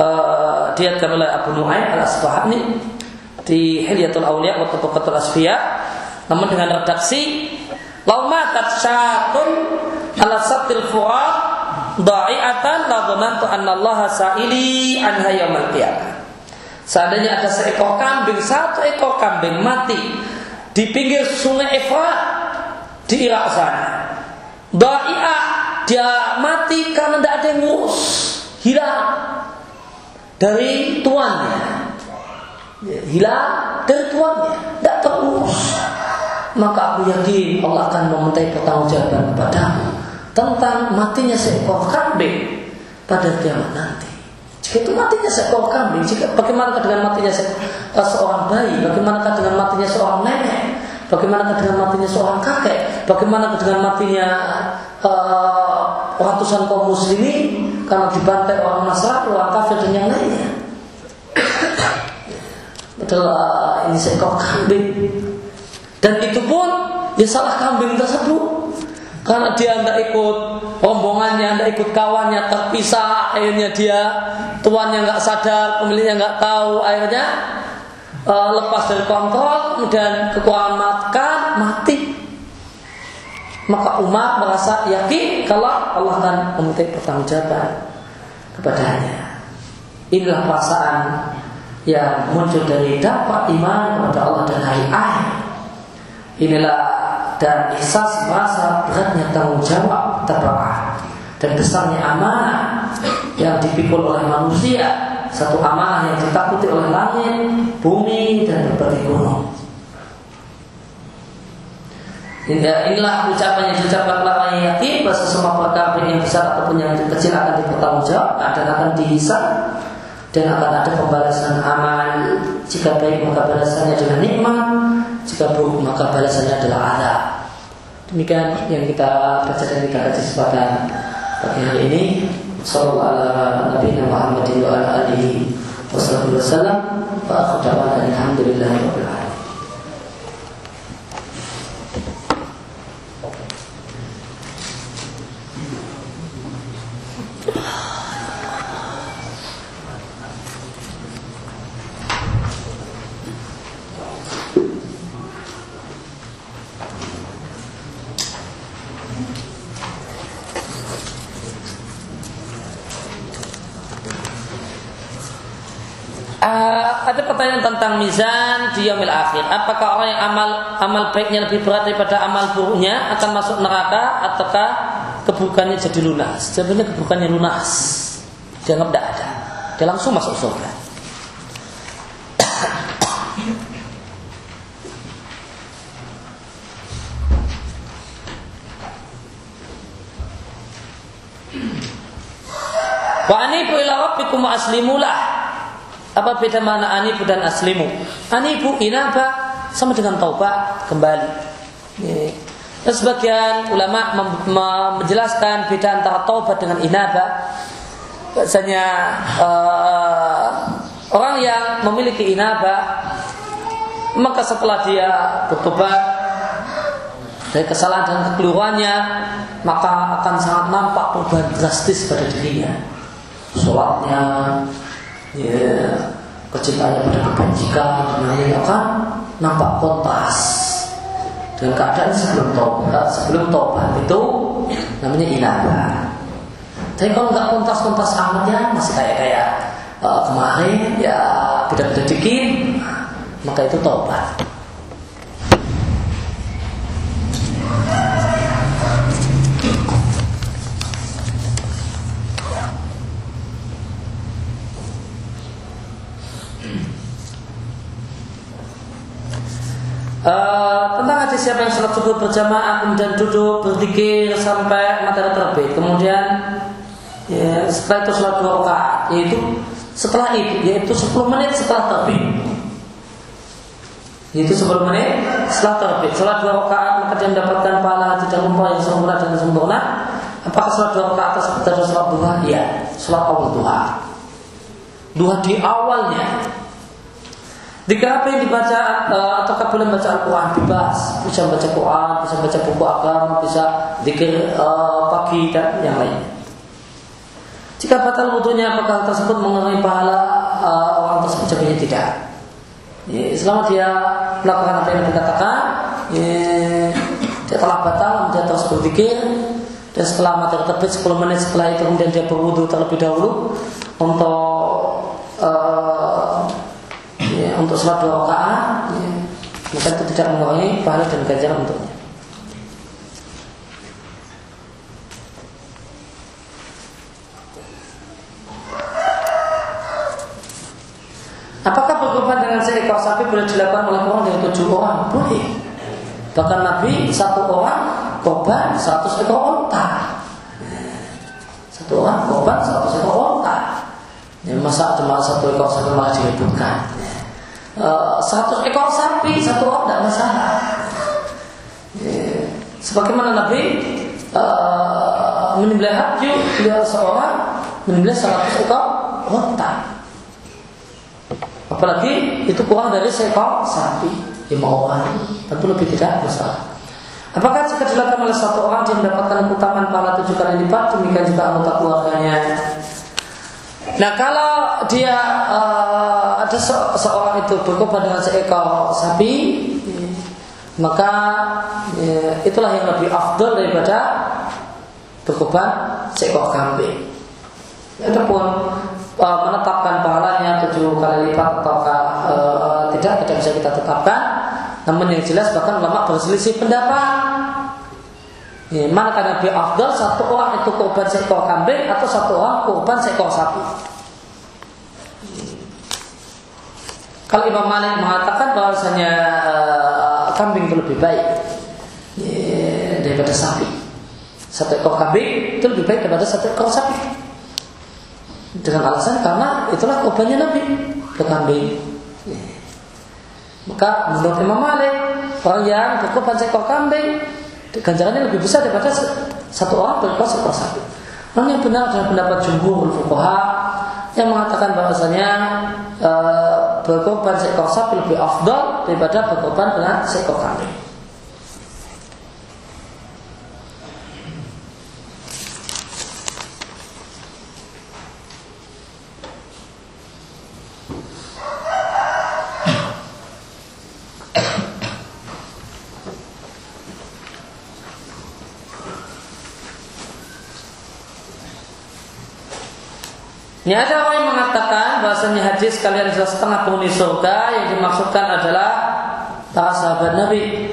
Speaker 1: uh, oleh Abu Nuaim al Asbahani di Hilyatul Auliya atau Tabaqatul Asfiya. Namun dengan redaksi lau matat syatun ala satil fu'ad da'iatan la dhanantu anna Allah sa'ili qiyamah. Seandainya ada seekor kambing satu ekor kambing mati di pinggir sungai Efrat di Irak sana. Da'i'ah dia mati karena tidak ada yang ngurus. Hilang dari tuannya. Hilang dari tuannya. Tidak terurus. Maka aku yakin Allah akan memintai pertanggungjawaban kepadamu tentang matinya seekor kambing pada kiamat nanti. Jika itu matinya seekor kambing, jika bagaimana dengan matinya se eh, seorang bayi, bagaimana dengan matinya seorang nenek, bagaimana dengan matinya seorang kakek, bagaimana dengan matinya uh, ratusan kaum muslimin karena dibantai orang Nasrani, orang kafir dan yang lainnya. Padahal uh, ini seekor kambing Dan itu pun ya salah kambing tersebut. Karena dia tidak ikut rombongannya, tidak ikut kawannya, terpisah. Akhirnya dia tuannya nggak sadar, pemiliknya nggak tahu. Akhirnya uh, lepas dari kontrol, kemudian kekurangan mati. Maka umat merasa yakin kalau Allah akan meminta pertanggungjawaban kepadanya. Inilah perasaan yang muncul dari dapat iman kepada Allah dan hari akhir. Inilah dan ihsas merasa beratnya tanggung jawab terberat dan besarnya amanah yang dipikul oleh manusia satu amanah yang ditakuti oleh langit, bumi dan berbagai gunung. Inilah ucapan yang diucapkan orang yang yakin bahwa semua perkara yang besar ataupun yang kecil akan dipertanggungjawabkan dan akan dihisap dan akan ada pembalasan amal. Jika baik maka balasannya adalah nikmat. Jika buruk maka balasannya adalah adab. Demikian yang kita baca dan kita kaji kesempatan pagi hari ini. Sallallahu alaihi wa alihi wasallam wa akhdawana alhamdulillahi ada pertanyaan tentang mizan di yaumil akhir. Apakah orang yang amal amal baiknya lebih berat daripada amal buruknya akan masuk neraka ataukah keburukannya jadi lunas? Sebenarnya keburukannya lunas. Dianggap tidak ada. Dia langsung masuk surga. Wa anibu ila rabbikum aslimulah apa beda mana anibu dan aslimu? Anibu inaba sama dengan taubat kembali. Dan sebagian ulama menjelaskan beda antara taubat dengan inaba. Biasanya uh, orang yang memiliki inaba maka setelah dia bertobat dari kesalahan dan kekeliruannya maka akan sangat nampak perubahan drastis pada dirinya. Sholatnya, ya kecintaannya pada kebajikan dan akan nampak kontas. Dengan keadaan sebelum tobat sebelum tobat itu namanya inaba tapi kalau nggak kontas-kontas amat ya masih kayak kayak uh, kemarin ya beda-beda dikit maka itu tobat Uh, tentang hadis siapa yang sholat subuh berjamaah kemudian duduk berzikir sampai matahari terbit. Kemudian ya, setelah itu sholat dua rakaat yaitu setelah itu yaitu 10 menit setelah terbit. Yaitu 10 menit setelah terbit. Sholat dua rakaat maka dia mendapatkan pahala dan umrah yang sempurna dan sempurna. Apakah sholat dua rakaat tersebut adalah sholat duha? Iya, sholat awal duha. Duha di awalnya jika apa yang dibaca uh, ataukah boleh baca Al-Quran bebas, bisa baca Quran, bisa baca buku agama, bisa zikir uh, pagi dan yang lainnya. Jika batal wudhunya apakah tersebut mengenai pahala uh, orang tersebut jawabnya tidak. Ya, selama dia melakukan apa yang dikatakan, ya, dia telah batal, dia terus berzikir, dan setelah materi terbit 10 menit setelah itu kemudian dia berwudhu terlebih dahulu untuk untuk sholat dua rakaat ya, maka itu tidak mengurangi pahala dan ganjaran untuknya. Apakah berkorban dengan seekor sapi boleh dilakukan oleh orang dari tujuh orang? Boleh. Bahkan Nabi satu orang korban satu ekor onta. Satu orang korban satu ekor onta. Ya, masa cuma satu ekor sapi malah diributkan. Eh, satu ekor sapi satu orang tidak masalah. Ya. Sebagaimana Nabi uh, menyembelih haji beliau seorang menyembelih seratus ekor unta. Apalagi itu kurang dari seekor sapi. lima orang tentu lebih tidak besar. Apakah jika dilakukan oleh satu orang dia mendapatkan keutamaan pahala tujuh kali lipat demikian juga anggota keluarganya? Nah kalau dia uh, ada se seorang itu berkorban dengan seekor sapi, maka ya, itulah yang lebih afdol daripada berkorban seekor kambing. Adapun uh, menetapkan pahalanya tujuh kali lipat atau uh, tidak tidak bisa kita tetapkan. Namun yang jelas bahkan ulama berselisih pendapat. Ya, mana karena lebih afdal satu orang itu korban seekor kambing atau satu orang korban seekor sapi. Kalau Imam Malik mengatakan bahwasanya uh, kambing itu lebih baik ya, daripada sapi. Satu ekor kambing itu lebih baik daripada satu ekor sapi. Dengan alasan karena itulah korbannya Nabi ke kambing. Ya. Maka menurut Imam Malik orang yang berkorban seekor kambing ganjarannya lebih besar daripada satu orang berkorban seekor sapi. Namun yang benar adalah pendapat jumhur fuqaha yang mengatakan bahwasanya e, berkorban seekor sapi lebih afdal daripada berkorban dengan seekor kambing. Ini ada orang yang mengatakan bahasanya hadis kalian adalah setengah penghuni surga yang dimaksudkan adalah para sahabat Nabi.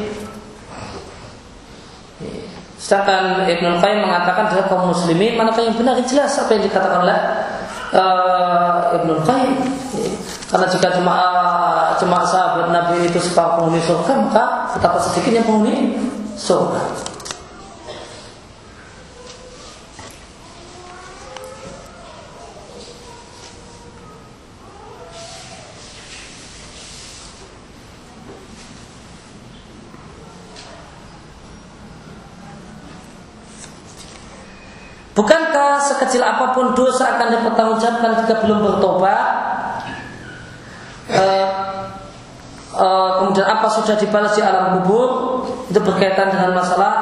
Speaker 1: Sedangkan Ibnu Qayyim mengatakan adalah kaum muslimin manakah yang benar jelas apa yang dikatakan oleh uh, Ibnu Qayyim. Karena jika jemaah jemaah sahabat Nabi itu separuh penghuni surga maka betapa sedikitnya penghuni surga. Bukankah sekecil apa pun dosa akan dipertanggungjawabkan jika belum bertobat? Uh, uh, kemudian apa sudah dibalas di alam kubur? Itu berkaitan dengan masalah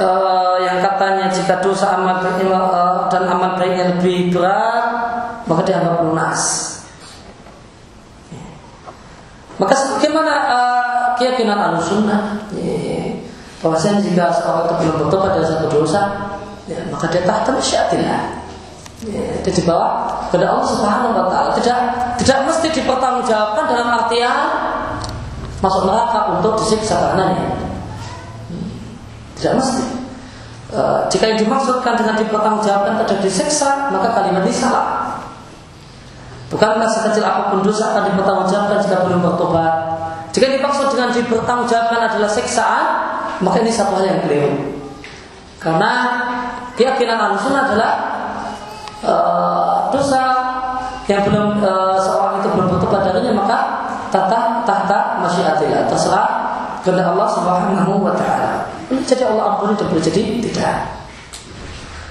Speaker 1: uh, yang katanya jika dosa amal dan amal baiknya lebih berat, maka dianggap lunas. Maka sebagaimana uh, keyakinan al-sunnah, bahwasanya jika seorang itu belum bertobat dari satu dosa, ya, maka dia tahta masyiatillah ya, dia dibawa kepada Allah Subhanahu wa taala. Tidak tidak mesti dipertanggungjawabkan dalam artian masuk neraka untuk disiksa karenanya. Hmm, tidak mesti. E, jika yang dimaksudkan dengan dipertanggungjawabkan adalah disiksa maka kalimat ini salah Bukankah sekecil apa pun dosa akan dipertanggungjawabkan jika belum bertobat? Jika dimaksud dengan dipertanggungjawabkan adalah siksaan, maka ini satu hal yang keliru. Karena keyakinan al-sunnah adalah uh, dosa yang belum uh, seorang itu belum bertobat darinya maka tata tahta masyiatillah terserah kepada Allah Subhanahu wa taala. Jadi Allah ampuni dan boleh jadi tidak.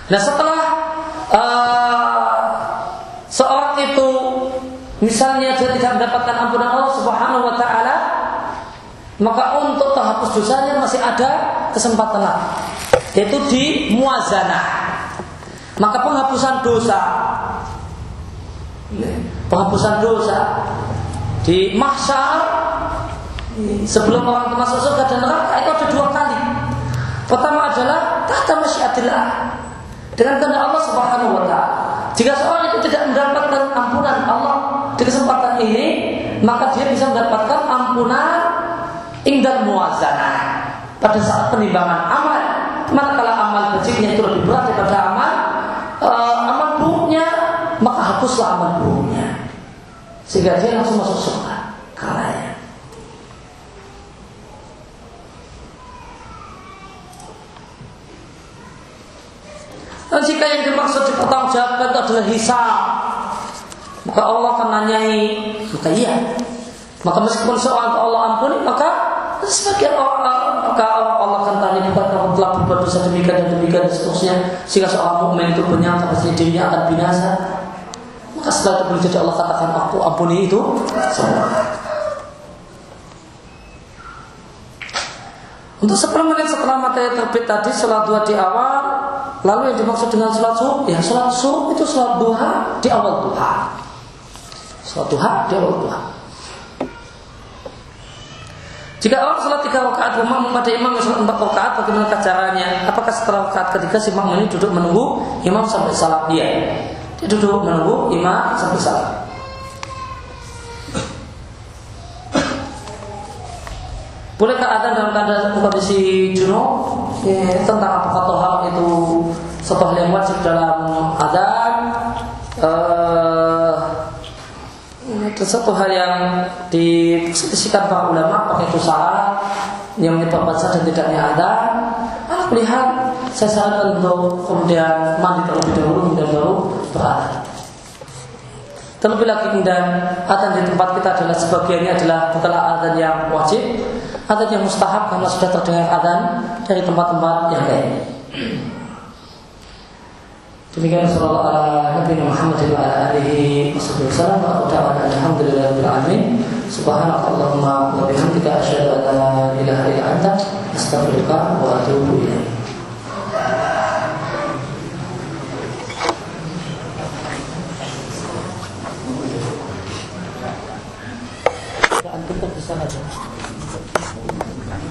Speaker 1: Nah setelah uh, seorang itu misalnya dia tidak mendapatkan ampunan Allah Subhanahu wa taala maka untuk terhapus dosanya masih ada kesempatan lagi yaitu di muazanah maka penghapusan dosa. Penghapusan dosa. Di mahsyar sebelum orang masuk surga dan neraka itu ada dua kali. Pertama adalah tahta masyiatillah. Dengan kehendak Allah Subhanahu wa taala. Jika seorang itu tidak mendapatkan ampunan Allah di kesempatan ini maka dia bisa mendapatkan ampunan indal muazanah pada saat penimbangan amal baiknya itu lebih berat daripada amal. Uh, amal buruknya maka hapuslah amal buruknya. Sehingga dia langsung masuk surga. Karenanya Dan jika yang dimaksud dipertanggungjawabkan adalah hisab, maka Allah akan nanyai, maka iya. Maka meskipun seorang Allah ampuni, maka sebagian orang maka Allah akan tanya bukan kamu telah berbuat dosa demikian dan demikian dan seterusnya sehingga seorang mukmin itu menyangka pasti dirinya akan binasa maka setelah itu boleh Allah katakan aku ampuni itu semua
Speaker 2: Untuk 10 menit setelah matahari terbit tadi sholat dua di awal, lalu yang dimaksud dengan sholat subuh, ya sholat subuh itu sholat duha di awal duha. Sholat duha di awal duha. Jika orang sholat tiga rakaat imam pada imam yang sholat empat rakaat, bagaimana caranya? Apakah setelah rakaat ketiga si imam ini duduk menunggu imam sampai salam dia? Dia duduk menunggu imam sampai salam. Bolehkah adzan dalam keadaan kondisi junub? Ya, tentang apakah tohar itu satu hal yang wajib dalam? Uh, itu satu hal yang diselisihkan para ulama apakah itu salah yang menyebabkan sah dan tidaknya ada. Anak melihat saya sarankan untuk kemudian mandi terlebih dahulu kemudian baru berada. Terlebih lagi kemudian adzan di tempat kita adalah sebagiannya adalah bukanlah adzan yang wajib adzan yang mustahab karena sudah terdengar adzan dari tempat-tempat yang lainnya Demikian sallallahu ala Nabi Muhammad wa ala alihi wasallam wa ta'ala alhamdulillahil alamin. Subhanakallahumma wa bihamdika ilaha.